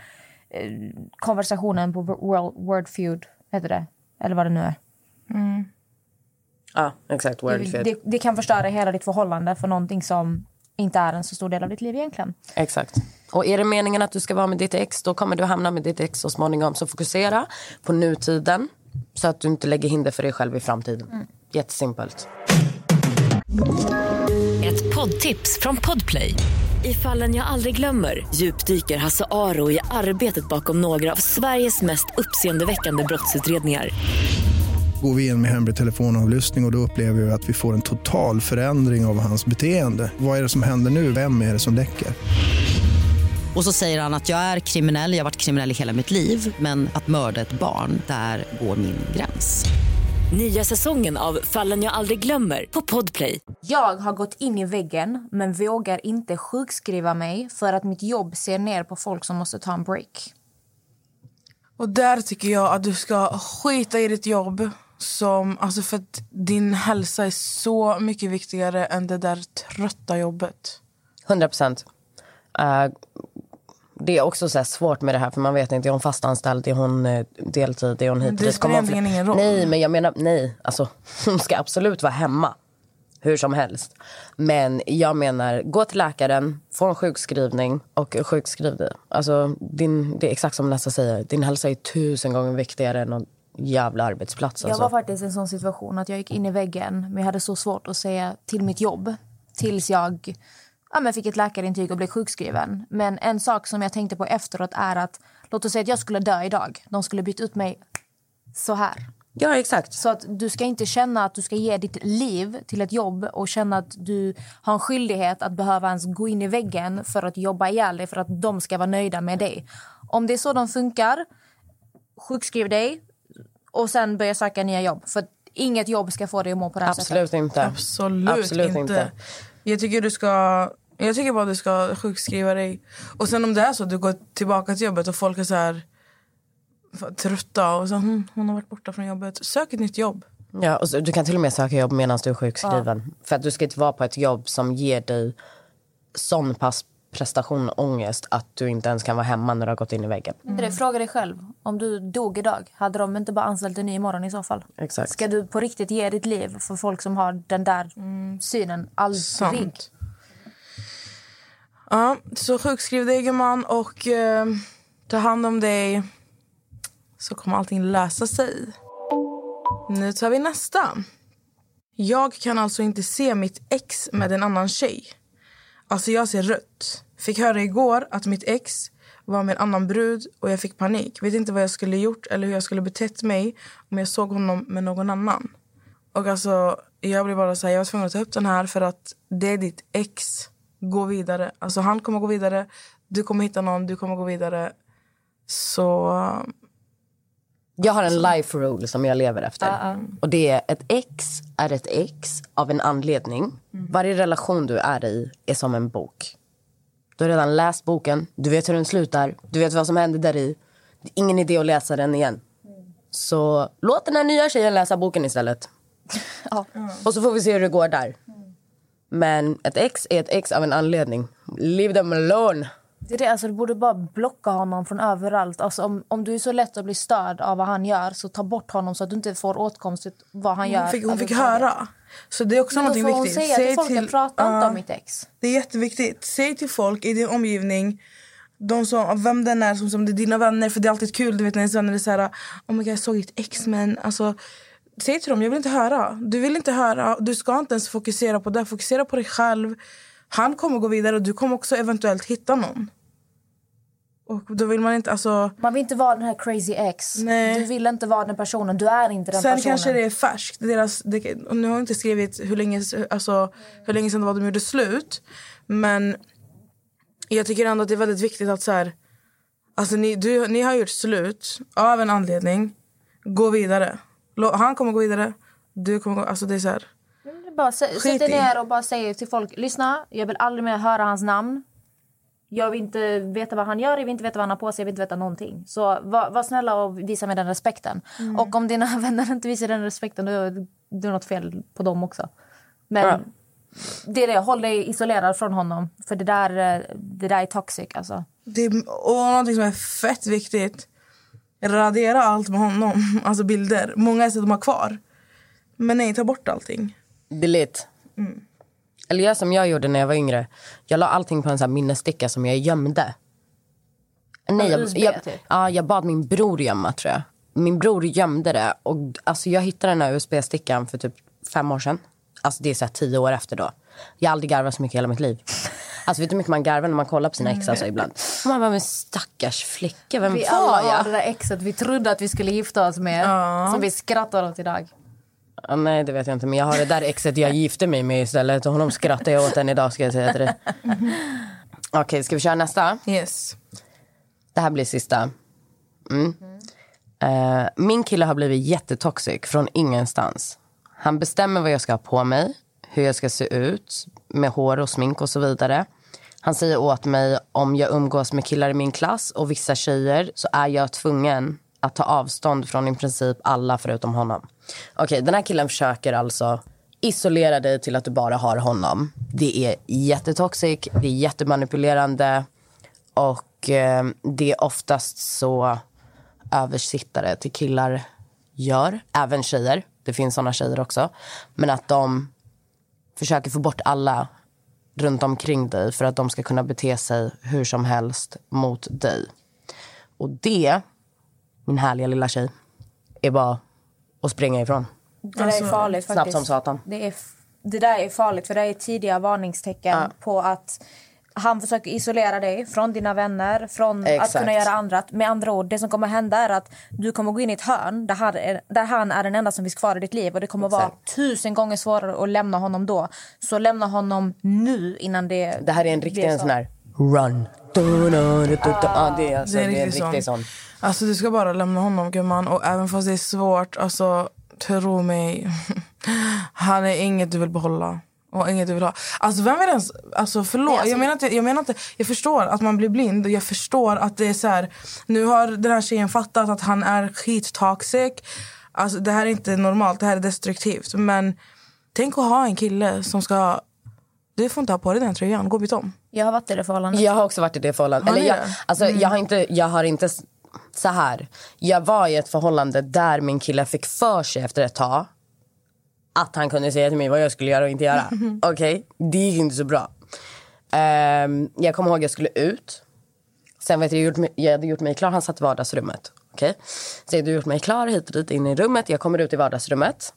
Speaker 1: eh, konversationen på World, Word Feud, heter det? Eller vad det nu är.
Speaker 4: Ja, exakt. Word
Speaker 1: Det, det, det kan förstöra hela ditt förhållande för någonting som inte är en så stor del av ditt liv egentligen.
Speaker 4: Exakt. Och är det meningen att du ska vara med ditt ex, då kommer du hamna med ditt ex så småningom. Så fokusera på nutiden, så att du inte lägger hinder för dig själv i framtiden. Jättesimpelt.
Speaker 7: Ett poddtips från Podplay. I fallen jag aldrig glömmer djupdyker Hasse Aro i arbetet bakom några av Sveriges mest uppseendeväckande brottsutredningar.
Speaker 8: Går vi in med hemlig telefonavlyssning och, och då upplever vi att vi får en total förändring av hans beteende. Vad är det som händer nu? Vem är det som läcker?
Speaker 9: Och så säger han att jag är kriminell, jag har varit kriminell i hela mitt liv men att mörda ett barn, där går min gräns.
Speaker 7: Nya säsongen av Fallen jag aldrig glömmer på Podplay.
Speaker 1: Jag har gått in i väggen men vågar inte sjukskriva mig för att mitt jobb ser ner på folk som måste ta en break.
Speaker 2: Och där tycker jag att du ska skita i ditt jobb. Som, alltså för att din hälsa är så mycket viktigare än det där trötta jobbet.
Speaker 4: 100 procent. Eh, det är också så svårt med det här för man vet inte, är hon fastanställd, är hon eh, deltid, är hon hit
Speaker 2: det spelar egentligen ingen roll.
Speaker 4: Nej, men jag menar, nej. Alltså, hon ska absolut vara hemma. Hur som helst. Men jag menar, gå till läkaren, få en sjukskrivning och sjukskriv dig. Alltså, din, det är exakt som Nessa säger, din hälsa är tusen gånger viktigare än någon jävla arbetsplats.
Speaker 1: Jag
Speaker 4: Alltså.
Speaker 1: var faktiskt i en sån situation att jag gick in i väggen men jag hade så svårt att säga till mitt jobb tills jag ja, men fick ett läkarintyg och blev sjukskriven. Men en sak som jag tänkte på efteråt är att låt oss säga att jag skulle dö idag. De skulle byta ut mig så här.
Speaker 4: Ja, exakt.
Speaker 1: Så att du ska inte känna att du ska ge ditt liv till ett jobb och känna att du har en skyldighet att behöva ens gå in i väggen för att jobba ihjäl dig för att de ska vara nöjda med dig. Om det är så de funkar, sjukskriv dig och sen börja söka nya jobb. För inget jobb ska få dig att må på det här
Speaker 4: Absolut
Speaker 1: sättet.
Speaker 4: inte.
Speaker 2: Absolut,
Speaker 4: Absolut
Speaker 2: inte.
Speaker 4: inte.
Speaker 2: Jag tycker du ska... Jag tycker bara du ska sjukskriva dig. Och sen om det är så att du går tillbaka till jobbet och folk är så här trötta och så hm, hon har varit borta från jobbet. Sök ett nytt jobb.
Speaker 4: Ja, och så, du kan till och med söka jobb medan du är sjukskriven. För att du ska inte vara på ett jobb som ger dig sån pass prestation och ångest att du inte ens kan vara hemma när du har gått in i väggen.
Speaker 1: Mm. Fråga dig själv. Om du dog idag, hade de inte bara anställt en ny imorgon i så fall?
Speaker 4: Exakt.
Speaker 1: Ska du på riktigt ge ditt liv för folk som har den där synen? Aldrig.
Speaker 2: Sant. Ja, så sjukskriv dig gumman och eh, ta hand om dig. Så kommer allting lösa sig. Nu tar vi nästa. Jag kan alltså inte se mitt ex med en annan tjej. Alltså jag ser rött. Fick höra igår att mitt ex var med en annan brud och jag fick panik. Vet inte vad jag skulle gjort eller hur jag skulle betett mig om jag såg honom med någon annan. Och alltså, jag blir bara så här, jag var tvungen att ta upp den här för att det är ditt ex. Gå vidare. Alltså han kommer gå vidare. Du kommer hitta någon, du kommer gå vidare. Så...
Speaker 4: Jag har en life rule som jag lever efter. Och det är ett ex är ett ex av en anledning. Varje relation du är i är som en bok. Du har redan läst boken, du vet hur den slutar, du vet vad som händer där i. Det är ingen idé att läsa den igen. Så låt den här nya tjejen läsa boken istället. Och så får vi se hur det går där. Men ett ex är ett ex av en anledning. Leave them alone.
Speaker 1: Det är det, alltså, du borde bara blocka honom från överallt. Alltså, om, om du är så lätt att bli störd av vad han gör så ta bort honom så att du inte får åtkomst till vad han gör.
Speaker 2: Hon fick, hon fick höra. Så det är också
Speaker 1: hon
Speaker 2: viktigt.
Speaker 1: säga till folk, jag pratar inte
Speaker 2: Ja.
Speaker 1: om mitt ex.
Speaker 2: Det är jätteviktigt. Säg till folk i din omgivning, de som, vem den är, som, som det är dina vänner, för det är alltid kul du vet, när ens vänner är så här, oh my God, jag såg ditt ex men alltså Säg till dem, jag vill inte höra. Du vill inte höra, du ska inte ens fokusera på det. Fokusera på dig själv. Han kommer gå vidare och du kommer också eventuellt hitta någon. Och då vill man inte, alltså...
Speaker 1: Man vill inte vara den här crazy ex.
Speaker 2: Nej.
Speaker 1: Du vill inte vara den personen. Du är inte den
Speaker 2: Sen
Speaker 1: personen.
Speaker 2: kanske det är färskt. Deras, det, nu har jag inte skrivit hur länge, alltså, hur länge sedan det var de gjorde slut. Men jag tycker ändå att det är väldigt viktigt att så här, alltså, ni, du, ni har gjort slut av en anledning. Gå vidare. Han kommer gå vidare. Du kommer gå... Alltså det är så här.
Speaker 1: Bara sätt dig ner och bara säg till folk. Lyssna, jag vill aldrig mer höra hans namn. Jag vill inte veta vad han gör, jag vill inte veta vad han har på sig, jag vill inte veta någonting. Så var, var snälla och visa mig den respekten.
Speaker 2: Mm.
Speaker 1: Och om dina vänner inte visar den respekten, då är det något fel på dem också. Men
Speaker 2: Ja.
Speaker 1: det är det, håll dig isolerad från honom. För det där, eh, det där är toxic alltså.
Speaker 2: Det är, och någonting som är fett viktigt. Radera allt med honom. Alltså bilder. Många är så att de har kvar. Men nej, ta bort allting.
Speaker 4: Delete. Eller gör som jag gjorde när jag var yngre. Jag la allting på en sån här minnessticka som jag gömde. Nej, jag,
Speaker 1: USB
Speaker 4: jag,
Speaker 1: typ?
Speaker 4: ja, jag bad min bror gömma tror jag. Min bror gömde det. Och, alltså, jag hittade den här USB-stickan för typ fem år sedan. Alltså det är så tio år efter då. Jag har aldrig garvat så mycket i hela mitt liv. Alltså vet du hur mycket man garvar när man kollar på sina ex alltså, ibland? Och man bara, men stackars flicka, vem
Speaker 1: Vi
Speaker 4: var
Speaker 1: alla har
Speaker 4: jag?
Speaker 1: det där exet vi trodde att vi skulle gifta oss med. Som vi skrattar åt idag.
Speaker 4: Nej, det vet jag inte. Men jag har det där exet jag gifte mig med istället. Och honom skrattar jag åt än idag ska jag säga till dig. Okej, ska vi köra nästa?
Speaker 2: Yes.
Speaker 4: Det här blir sista. Mm. Eh, min kille har blivit jättetoxic från ingenstans. Han bestämmer vad jag ska ha på mig, hur jag ska se ut med hår och smink och så vidare. Han säger åt mig om jag umgås med killar i min klass och vissa tjejer så är jag tvungen att ta avstånd från i princip alla förutom honom. Okej, den här killen försöker alltså isolera dig till att du bara har honom. Det är jättetoxic, det är jättemanipulerande och eh, det är oftast så översittare till killar gör. Även tjejer. Det finns såna tjejer också. Men att de försöker få bort alla runt omkring dig för att de ska kunna bete sig hur som helst mot dig. Och det, min härliga lilla tjej, är bara att springa ifrån.
Speaker 1: Det där är farligt faktiskt.
Speaker 4: Snabbt som satan.
Speaker 1: Det, är, det där är farligt för det är tidiga varningstecken på att han försöker isolera dig från dina vänner, från
Speaker 4: Exakt.
Speaker 1: att kunna göra annat. Med andra ord, det som kommer hända är att du kommer gå in i ett hörn där han är, där han är den enda som finns kvar i ditt liv. Och det kommer vara tusen gånger svårare att lämna honom då. Så lämna honom nu innan det
Speaker 4: Det här är en riktig en
Speaker 1: så.
Speaker 4: sån här run. Ja, det är, alltså, det är en
Speaker 2: riktigt
Speaker 4: riktig sån.
Speaker 2: Alltså du ska bara lämna honom gumman. Och även fast det är svårt, alltså tro mig. Han är inget du vill behålla. Och inget du vill ha. Alltså vem vill ens... Alltså förlåt.
Speaker 1: Nej, alltså-
Speaker 2: jag, menar inte, jag menar inte... Jag förstår att man blir blind. och Jag förstår att det är så här... Nu har den här tjejen fattat att han är skittoxic. Alltså det här är inte normalt. Det här är destruktivt. Men tänk att ha en kille som ska... Du får inte ha på dig den tröjan. Gå och byt om.
Speaker 1: Jag har varit i det förhållandet.
Speaker 4: Jag har också varit i det förhållandet.
Speaker 2: Har
Speaker 4: Eller jag, alltså,
Speaker 1: Mm.
Speaker 4: jag, har inte, jag har inte... Så här. Jag var i ett förhållande där min kille fick för sig efter ett tag att han kunde säga till mig vad jag skulle göra och inte göra. Okej? Det gick inte så bra. Ehm, jag kommer ihåg att jag skulle ut. Sen vet jag, jag, gjort mig, jag hade gjort mig klar. Han satt i vardagsrummet. Okej? Så jag hade gjort mig klar hit och dit in i rummet. Jag kommer ut i vardagsrummet.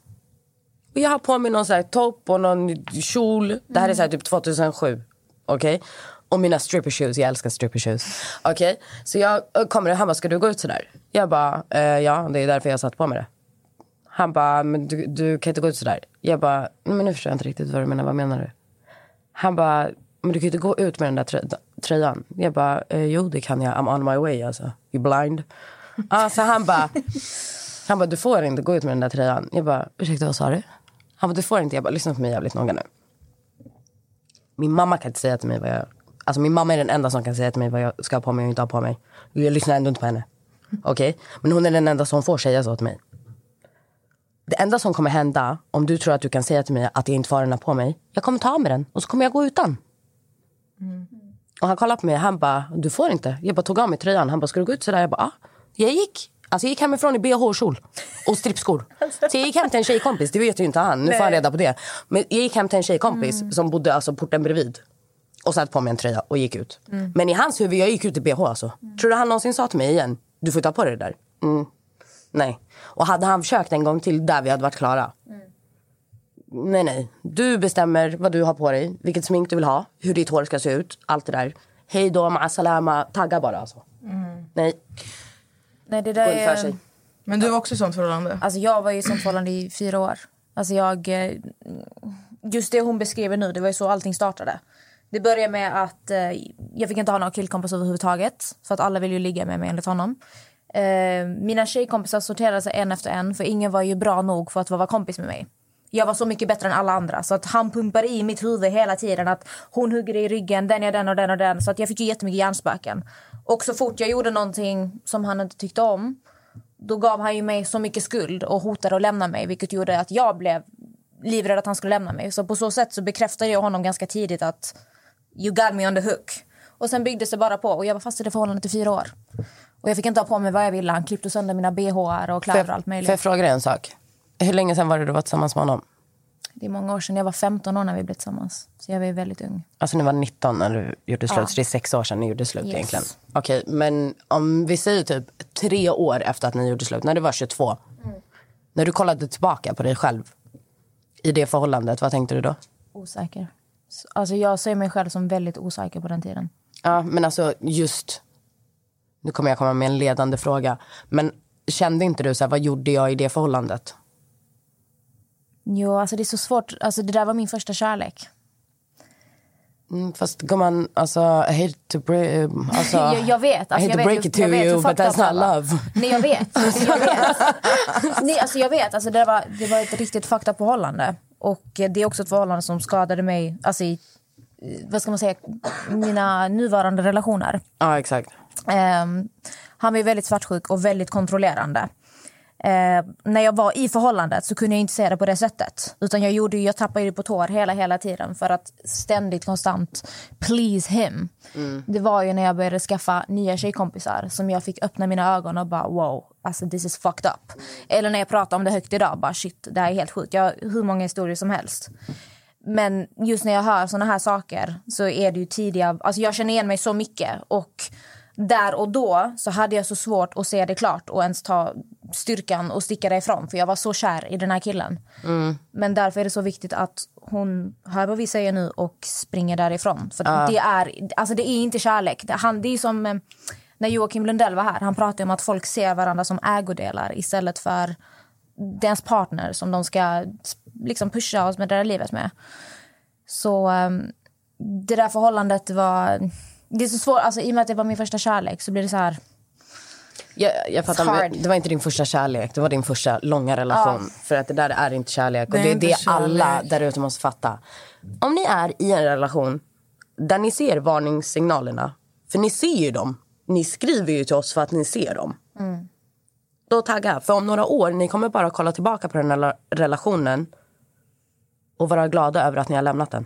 Speaker 4: Och jag har på mig någon så här topp och någon kjol. Det här är så här typ 2007. Okej? Och mina stripper shoes. Jag älskar stripper shoes. Okej? Så jag eh, kommer och han bara, ska du gå ut så där? Jag bara, eh, ja det är därför jag satt på mig det. Han bara, men du, du kan inte gå ut så där. Jag bara, men nu förstår jag inte riktigt vad du menar. Vad menar du? Han bara, men du kan ju inte gå ut med den där trö- tröjan. Jag bara, eh, jo det kan jag. I'm on my way alltså. You blind? Alltså han bara, han bara, du får inte gå ut med den där tröjan. Jag bara, ursäkta vad sa du? Han bara, du får inte. Jag bara, lyssna på mig jävligt noga nu. Min mamma kan inte säga till mig vad jag... Alltså min mamma är den enda som kan säga till mig vad jag ska ha på mig och inte ha på mig. Jag lyssnar ändå inte på henne. Okej? Men hon är den enda som får säga så till mig. Det enda som kommer hända om du tror att du kan säga till mig att jag inte får den här på mig. Jag kommer ta av mig den och så kommer jag gå utan. Och han kollade på mig han bara, du får inte. Jag bara tog av mig tröjan. Han bara, ska du gå ut sådär? Jag bara, ah. Jag gick. Alltså jag gick hemifrån i bh och strippskor. Så jag gick hem till en tjejkompis, det vet ju inte han. Nu får han reda på det. Men jag gick hem till en tjejkompis som bodde alltså porten bredvid. Och satte på mig en tröja och gick ut.
Speaker 1: Mm.
Speaker 4: Men i hans huvud, jag gick ut i bh alltså. Tror du han någonsin sa till mig igen, du får ta på dig det där? Mm. Nej. Och hade han försökt en gång till där vi hade varit klara. Nej, nej. Du bestämmer vad du har på dig, vilket smink du vill ha, hur ditt hår ska se ut, allt det där. Hej då, ma salama, tagga bara alltså. Nej,
Speaker 1: Nej, det där är...
Speaker 4: sig.
Speaker 2: Men du var också i sånt förhållande?
Speaker 1: Alltså jag var ju i sånt förhållande i fyra år. Alltså jag... eh, Just det hon beskriver nu, det var ju så allting startade. Det började med att eh, jag fick inte ha några killkompisar överhuvudtaget. För att alla ville ju ligga med mig enligt honom. Eh, mina tjejkompisar sorterade sig en efter en för ingen var ju bra nog för att vara kompis med mig. Jag var så mycket bättre än alla andra. Så att han pumpade i mitt huvud hela tiden att hon hugger i ryggen, den är den och den och den. Så att jag fick ju jättemycket hjärnspöken. Och så fort jag gjorde någonting som han inte tyckte om då gav han ju mig så mycket skuld och hotade att lämna mig vilket gjorde att jag blev livrädd att han skulle lämna mig. Så på så sätt så bekräftade jag honom ganska tidigt att you got me on the hook. Och sen byggdes det bara på och jag var fast i det förhållandet i fyra år. Och jag fick inte ha på mig vad jag ville. Han klippte sönder mina bh och kläder och allt
Speaker 4: Får jag
Speaker 1: möjligt.
Speaker 4: fråga dig en sak? Hur länge sedan var det du var tillsammans med honom?
Speaker 1: Det är många år sedan. Jag var 15 år när vi blev tillsammans. Så jag var väldigt ung.
Speaker 4: Alltså ni var 19 när du gjorde slut,
Speaker 1: Ja.
Speaker 4: så det är sex år sedan ni gjorde slut
Speaker 1: Yes.
Speaker 4: egentligen. Okej, men om vi säger typ tre år efter att ni gjorde slut, när du var 22. När du kollade tillbaka på dig själv i det förhållandet, vad tänkte du då?
Speaker 1: Osäker. Så- Alltså jag ser mig själv som väldigt osäker på den tiden.
Speaker 4: Ja, men alltså just... Nu kommer jag komma med en ledande fråga. Men kände inte du så här, vad gjorde jag i det förhållandet?
Speaker 1: Jo, alltså det är så svårt. Alltså det där var min första kärlek.
Speaker 4: Mm, fast gumman, alltså, I hate to break... Alltså,
Speaker 1: jag, jag vet.
Speaker 4: I
Speaker 1: Alltså,
Speaker 4: hate
Speaker 1: jag
Speaker 4: to
Speaker 1: vet
Speaker 4: break it to
Speaker 1: vet
Speaker 4: you, but that's not love.
Speaker 1: Nej, jag vet. Jag vet. Nej, alltså jag vet. Alltså det, var, det var ett riktigt fucked up förhållande. Och eh, det är också ett förhållande som skadade mig alltså i, eh, vad ska man säga, mina nuvarande relationer.
Speaker 4: Ja, exakt.
Speaker 1: Ehm, han var väldigt svartsjuk och väldigt kontrollerande. Eh, när jag var i förhållandet så kunde jag inte se det på det sättet. Utan jag, gjorde, jag tappade ju på tår hela, hela tiden för att ständigt, konstant please him. Det var ju när jag började skaffa nya tjejkompisar som jag fick öppna mina ögon och bara wow, alltså this is fucked up. Eller när jag pratar om det högt idag, bara shit, det här är helt sjukt. Jag har hur många historier som helst. Men just när jag hör såna här saker så är det ju tidiga... Alltså jag känner igen mig så mycket. Och där och då så hade jag så svårt att se det klart och ens ta styrkan och sticka därifrån. För jag var så kär i den här killen.
Speaker 4: Mm.
Speaker 1: Men därför är det så viktigt att hon hör vad vi säger nu och springer därifrån. För
Speaker 4: Ja.
Speaker 1: det, är, alltså det är inte kärlek. Han, det är som eh, när Joakim Lundell var här. Han pratade om att folk ser varandra som ägodelar istället för deras partner som de ska liksom pusha oss med det där livet med. Så eh, det där förhållandet var... Det är så svårt, alltså, I och med att det var min första kärlek så blir det så här...
Speaker 4: Jag, jag fattar, det var inte din första kärlek, det var din första långa relation. För att det där är inte kärlek. Och
Speaker 2: Det är
Speaker 4: det är det
Speaker 2: kärlek.
Speaker 4: alla där ute måste fatta. Om ni är i en relation där ni ser varningssignalerna, för ni ser ju dem. Ni skriver ju till oss för att ni ser dem. Då tagga, för om några år, ni kommer bara kolla tillbaka på den här rela- relationen och vara glada över att ni har lämnat den.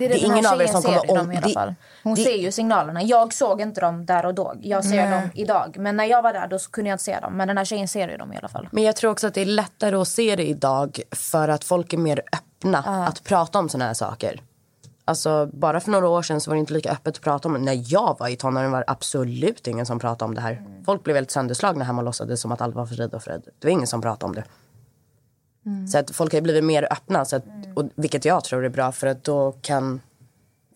Speaker 1: Det är det,
Speaker 4: Det är ingen av er som kommer
Speaker 1: dem
Speaker 4: om-
Speaker 1: i alla
Speaker 4: det-
Speaker 1: fall. Hon ser ju signalerna. Jag såg inte dem där och då. Jag ser
Speaker 4: Nej.
Speaker 1: dem idag. Men när jag var där då kunde jag inte se dem. Men den här tjejen ser ju dem i alla fall.
Speaker 4: Men jag tror också att det är lättare att se det idag för att folk är mer öppna att prata om såna här saker. Alltså, bara för några år sedan så var det inte lika öppet att prata om det. När jag var i tonåren var det absolut ingen som pratade om det här. Folk blev helt sönderslagna hemma och låtsades som att allt var frid och fröjd. Det var ingen som pratade om det. Så att folk har blivit mer öppna, så att, och, vilket jag tror är bra för att då kan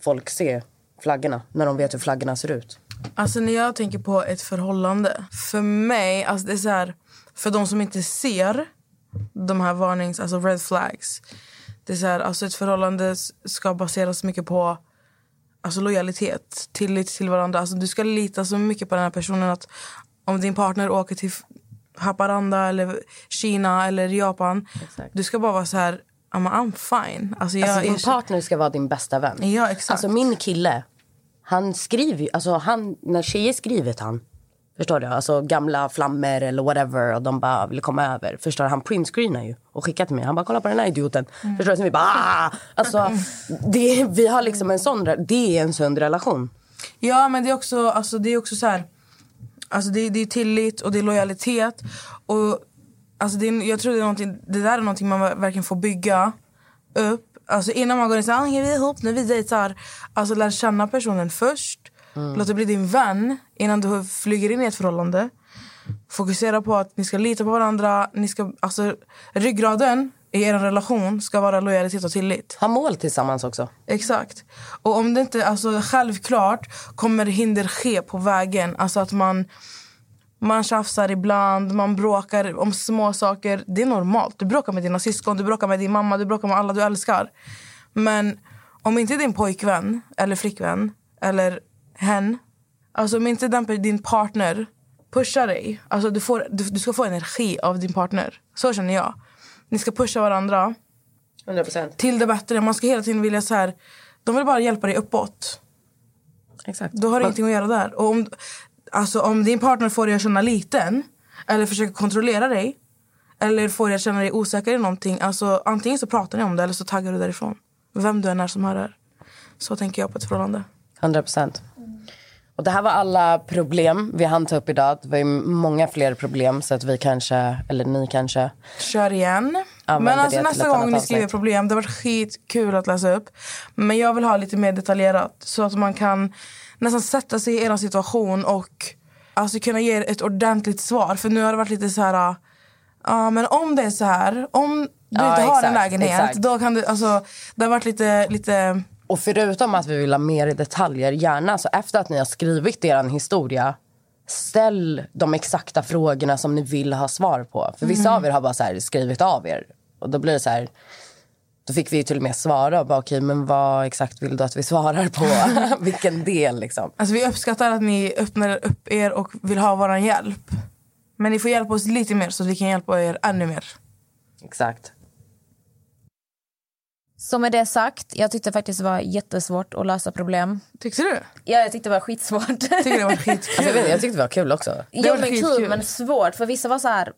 Speaker 4: folk se flaggorna när de vet hur flaggorna ser ut.
Speaker 2: Alltså när jag tänker på ett förhållande, för mig, alltså det är så här, för de som inte ser de här varnings, alltså red flags. Det är så här, alltså ett förhållande ska baseras mycket på alltså lojalitet, tillit till varandra. Alltså du ska lita så mycket på den här personen att om din partner åker till Haparanda eller Kina eller Japan, du ska bara vara så här, "Ja, men I'm fine. Alltså, jag,
Speaker 4: Alltså, din
Speaker 2: jag-
Speaker 4: partner ska vara din bästa vän.
Speaker 2: Ja, exakt.
Speaker 4: Alltså min kille, han skriver ju, alltså han, när tjejer skriver till han, förstår du? Alltså gamla flammor eller whatever och de bara vill komma över. Förstår du? Han printscreenar ju och skickar till mig. Han bara kolla på den här idioten.
Speaker 2: Mm.
Speaker 4: Förstår du? Så vi bara ah! Alltså det, vi har liksom en sån, det är en sund relation.
Speaker 2: Ja, men det är också, alltså, det är också så här... Alltså, det, är- det är tillit och det är lojalitet. Och, alltså, det, är, jag tror det, är det där är någonting man verkligen får bygga upp. Alltså, innan man går in och säger ah, vi är ihop nu, vi dejtar. Alltså, lär känna personen först. Låt det bli din vän innan du flyger in i ett förhållande. Fokusera på att ni ska lita på varandra. Ni ska, alltså, ryggraden i er relation ska vara lojalitet och tillit.
Speaker 4: Ha mål tillsammans också.
Speaker 2: Exakt. Och om det inte, alltså självklart kommer hinder ske på vägen. Alltså att man, man tjafsar ibland, man bråkar om små saker. Det är normalt. Du bråkar med dina syskon, du bråkar med din mamma, du bråkar med alla du älskar. Men om inte din pojkvän eller flickvän eller hen, alltså om inte den, din partner pushar dig. Alltså du, får, du, du ska få energi av din partner. Så känner jag. Ni ska pusha varandra
Speaker 4: 100%.
Speaker 2: till det bättre. Man ska hela tiden vilja så här, de vill bara hjälpa dig uppåt.
Speaker 4: Exakt.
Speaker 2: Då har du ingenting att göra där. Och om, alltså, om din partner får dig att känna liten eller försöker kontrollera dig eller får dig att känna dig osäker i någonting. Alltså, antingen så pratar ni om det eller så taggar du därifrån. Vem du än är som hör det här. Så tänker jag på ett förhållande.
Speaker 4: 100 procent. Och det här var alla problem vi hann ta upp idag. Det var ju många fler problem så att vi kanske, eller ni kanske.
Speaker 2: Kör igen. Men alltså nästa gång ni skriver problem, det har varit skitkul att läsa upp. Men jag vill ha lite mer detaljerat så att man kan nästan sätta sig i er situation och alltså kunna ge ett ordentligt svar. För nu har det varit lite så här, ja men om det är så här, om du
Speaker 4: Ja,
Speaker 2: inte har en lägenhet,
Speaker 4: exakt.
Speaker 2: då kan du, alltså det har varit lite, lite
Speaker 4: Och förutom att vi vill ha mer detaljer, gärna så efter att ni har skrivit er historia ställ de exakta frågorna som ni vill ha svar på. För vissa
Speaker 2: Mm.
Speaker 4: av er har bara så skrivit av er. Och då blir det så här... Då fick vi ju till och med svara. och Bara, Okej, men vad exakt vill du att vi svarar på? Vilken del liksom?
Speaker 2: Alltså vi uppskattar att ni öppnar upp er och vill ha vår hjälp. Men ni får hjälpa oss lite mer så att vi kan hjälpa er ännu mer.
Speaker 4: Exakt.
Speaker 1: Så med det sagt, jag tyckte faktiskt det var jättesvårt att lösa problem.
Speaker 2: Tyckte du?
Speaker 1: Ja, jag tyckte det var skitsvårt.
Speaker 2: Tycker det var skitkul.
Speaker 4: Alltså, jag, tyckte det var kul också.
Speaker 1: Ja, men kul men svårt. För vissa var så här,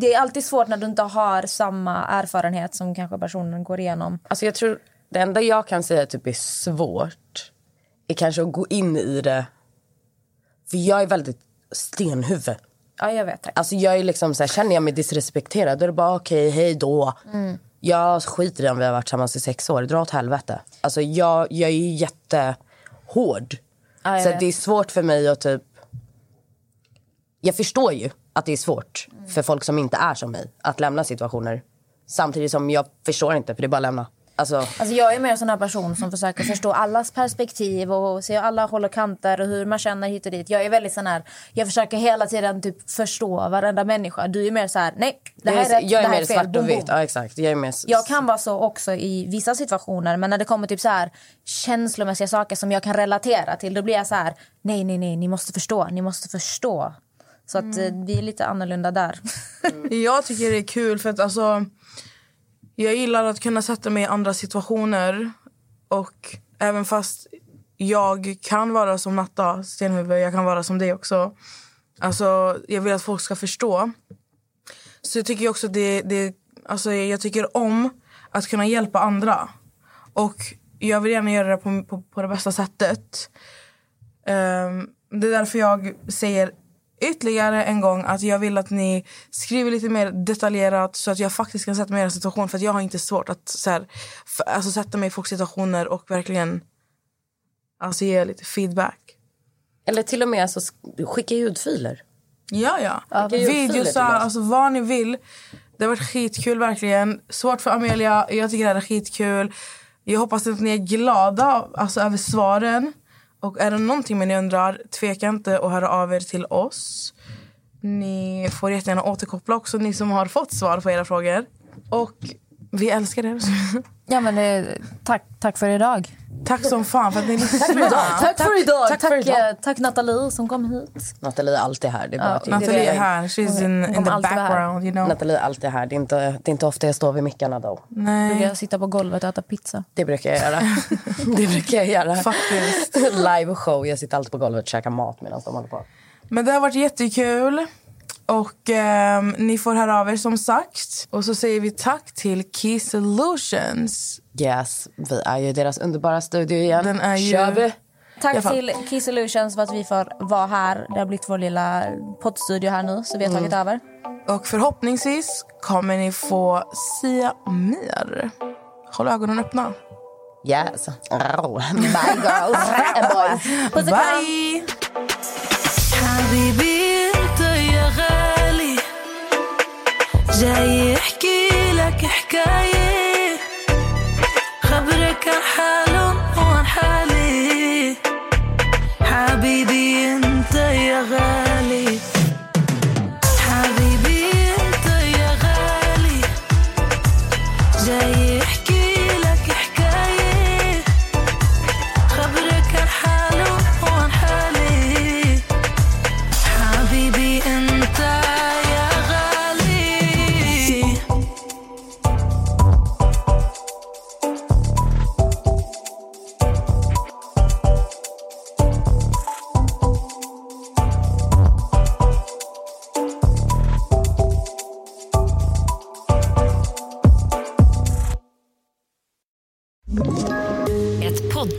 Speaker 1: det är alltid svårt när du inte har samma erfarenhet som kanske personen går igenom.
Speaker 4: Alltså jag tror det enda jag kan säga typ är svårt är kanske att gå in i det. För jag är väldigt stenhuvud.
Speaker 1: Ja, jag vet.
Speaker 4: Alltså jag är liksom så här, känner jag mig disrespekterad då är det bara okej, hej då.
Speaker 1: Mm.
Speaker 4: Jag skiter i om vi har varit tillsammans i sex år, dra åt helvete. Alltså jag, jag är ju jättehård.
Speaker 1: Jag
Speaker 4: så det är svårt för mig att typ jag förstår ju att det är svårt för folk som inte är som mig att lämna situationer. Samtidigt som jag förstår inte, för det är bara att lämna. Alltså,
Speaker 1: Alltså jag är mer en sån här person som försöker förstå allas perspektiv och se alla håll och kanter och hur man känner hit och dit. Jag är väldigt sån här, jag försöker hela tiden typ förstå varenda människa. Du är mer så här, nej, det här är rätt,
Speaker 4: jag är
Speaker 1: det här
Speaker 4: mer
Speaker 1: är fel.
Speaker 4: svart
Speaker 1: Boom,
Speaker 4: och vitt. Ja, exakt. Jag är mer...
Speaker 1: Jag kan vara så också i vissa situationer men när det kommer typ så här känslomässiga saker som jag kan relatera till då blir jag så här nej nej nej ni måste förstå ni måste förstå. Så att
Speaker 2: Mm.
Speaker 1: eh, vi är lite annorlunda där.
Speaker 2: Jag tycker det är kul för att alltså jag gillar att kunna sätta mig i andra situationer och även fast jag kan vara som Natta Stenhuvud, jag kan vara som dig också. Alltså, jag vill att folk ska förstå. Så jag tycker också det, det alltså jag tycker om att kunna hjälpa andra. Och jag vill gärna göra det på, på, på det bästa sättet. Um, det är därför jag säger ytterligare en gång att jag vill att ni skriver lite mer detaljerat så att jag faktiskt kan sätta mig i er situation. För att jag har inte svårt att så här, f- alltså, sätta mig i folks situationer och verkligen alltså, ge lite feedback.
Speaker 4: Eller till och med alltså, sk- skicka ljudfiler.
Speaker 2: Ja, ja.
Speaker 4: Till
Speaker 2: Videosar, alltså vad ni vill. Det har varit skitkul verkligen. Svårt för Amelia. Jag tycker det här är skitkul. Jag hoppas att ni är glada alltså, över svaren. Och är det någonting ni undrar, tveka inte att höra av er till oss. Ni får jättegärna återkoppla också, ni som har fått svar på era frågor. Och vi älskar er.
Speaker 1: Ja men eh, tack, tack för idag.
Speaker 2: Tack som fan för att ni
Speaker 1: Tack
Speaker 2: lyssnade.
Speaker 1: idag. Tack för idag.
Speaker 4: Tack
Speaker 1: Tack,
Speaker 4: för idag.
Speaker 1: eh, tack Nathalie som kom hit.
Speaker 4: Nathalie är alltid här. Det är bara
Speaker 1: Ja,
Speaker 2: Nathalie är här. She's in,
Speaker 1: Hon
Speaker 2: in the
Speaker 1: alltid vara här.
Speaker 2: background, you know.
Speaker 4: Nathalie är alltid här. Det är, inte, det är inte ofta jag står vid mickarna då.
Speaker 2: Nej.
Speaker 1: Brukar jag sitta på golvet och äta pizza.
Speaker 4: Det brukar jag göra. det brukar jag göra.
Speaker 2: Faktiskt.
Speaker 4: Live show. Jag sitter alltid på golvet och käkar mat medan de håller på.
Speaker 2: Men det har varit jättekul. Och ehm, ni får höra av er som sagt. Och så säger vi tack till Key Solutions.
Speaker 4: Yes, vi är ju i deras underbara studio igen.
Speaker 2: Den är ju-
Speaker 4: Kör vi?
Speaker 1: Tack till Key Solutions för att vi får vara här. Det har blivit vår lilla poddstudio här nu så vi har tagit över.
Speaker 2: Och förhoppningsvis kommer ni få se mer. Håll ögonen öppna.
Speaker 4: Yes. Oh, bye girls and boys.
Speaker 1: Puss och kram.
Speaker 2: Bye!
Speaker 3: جاي يحكي لك حكاية. خبرك عن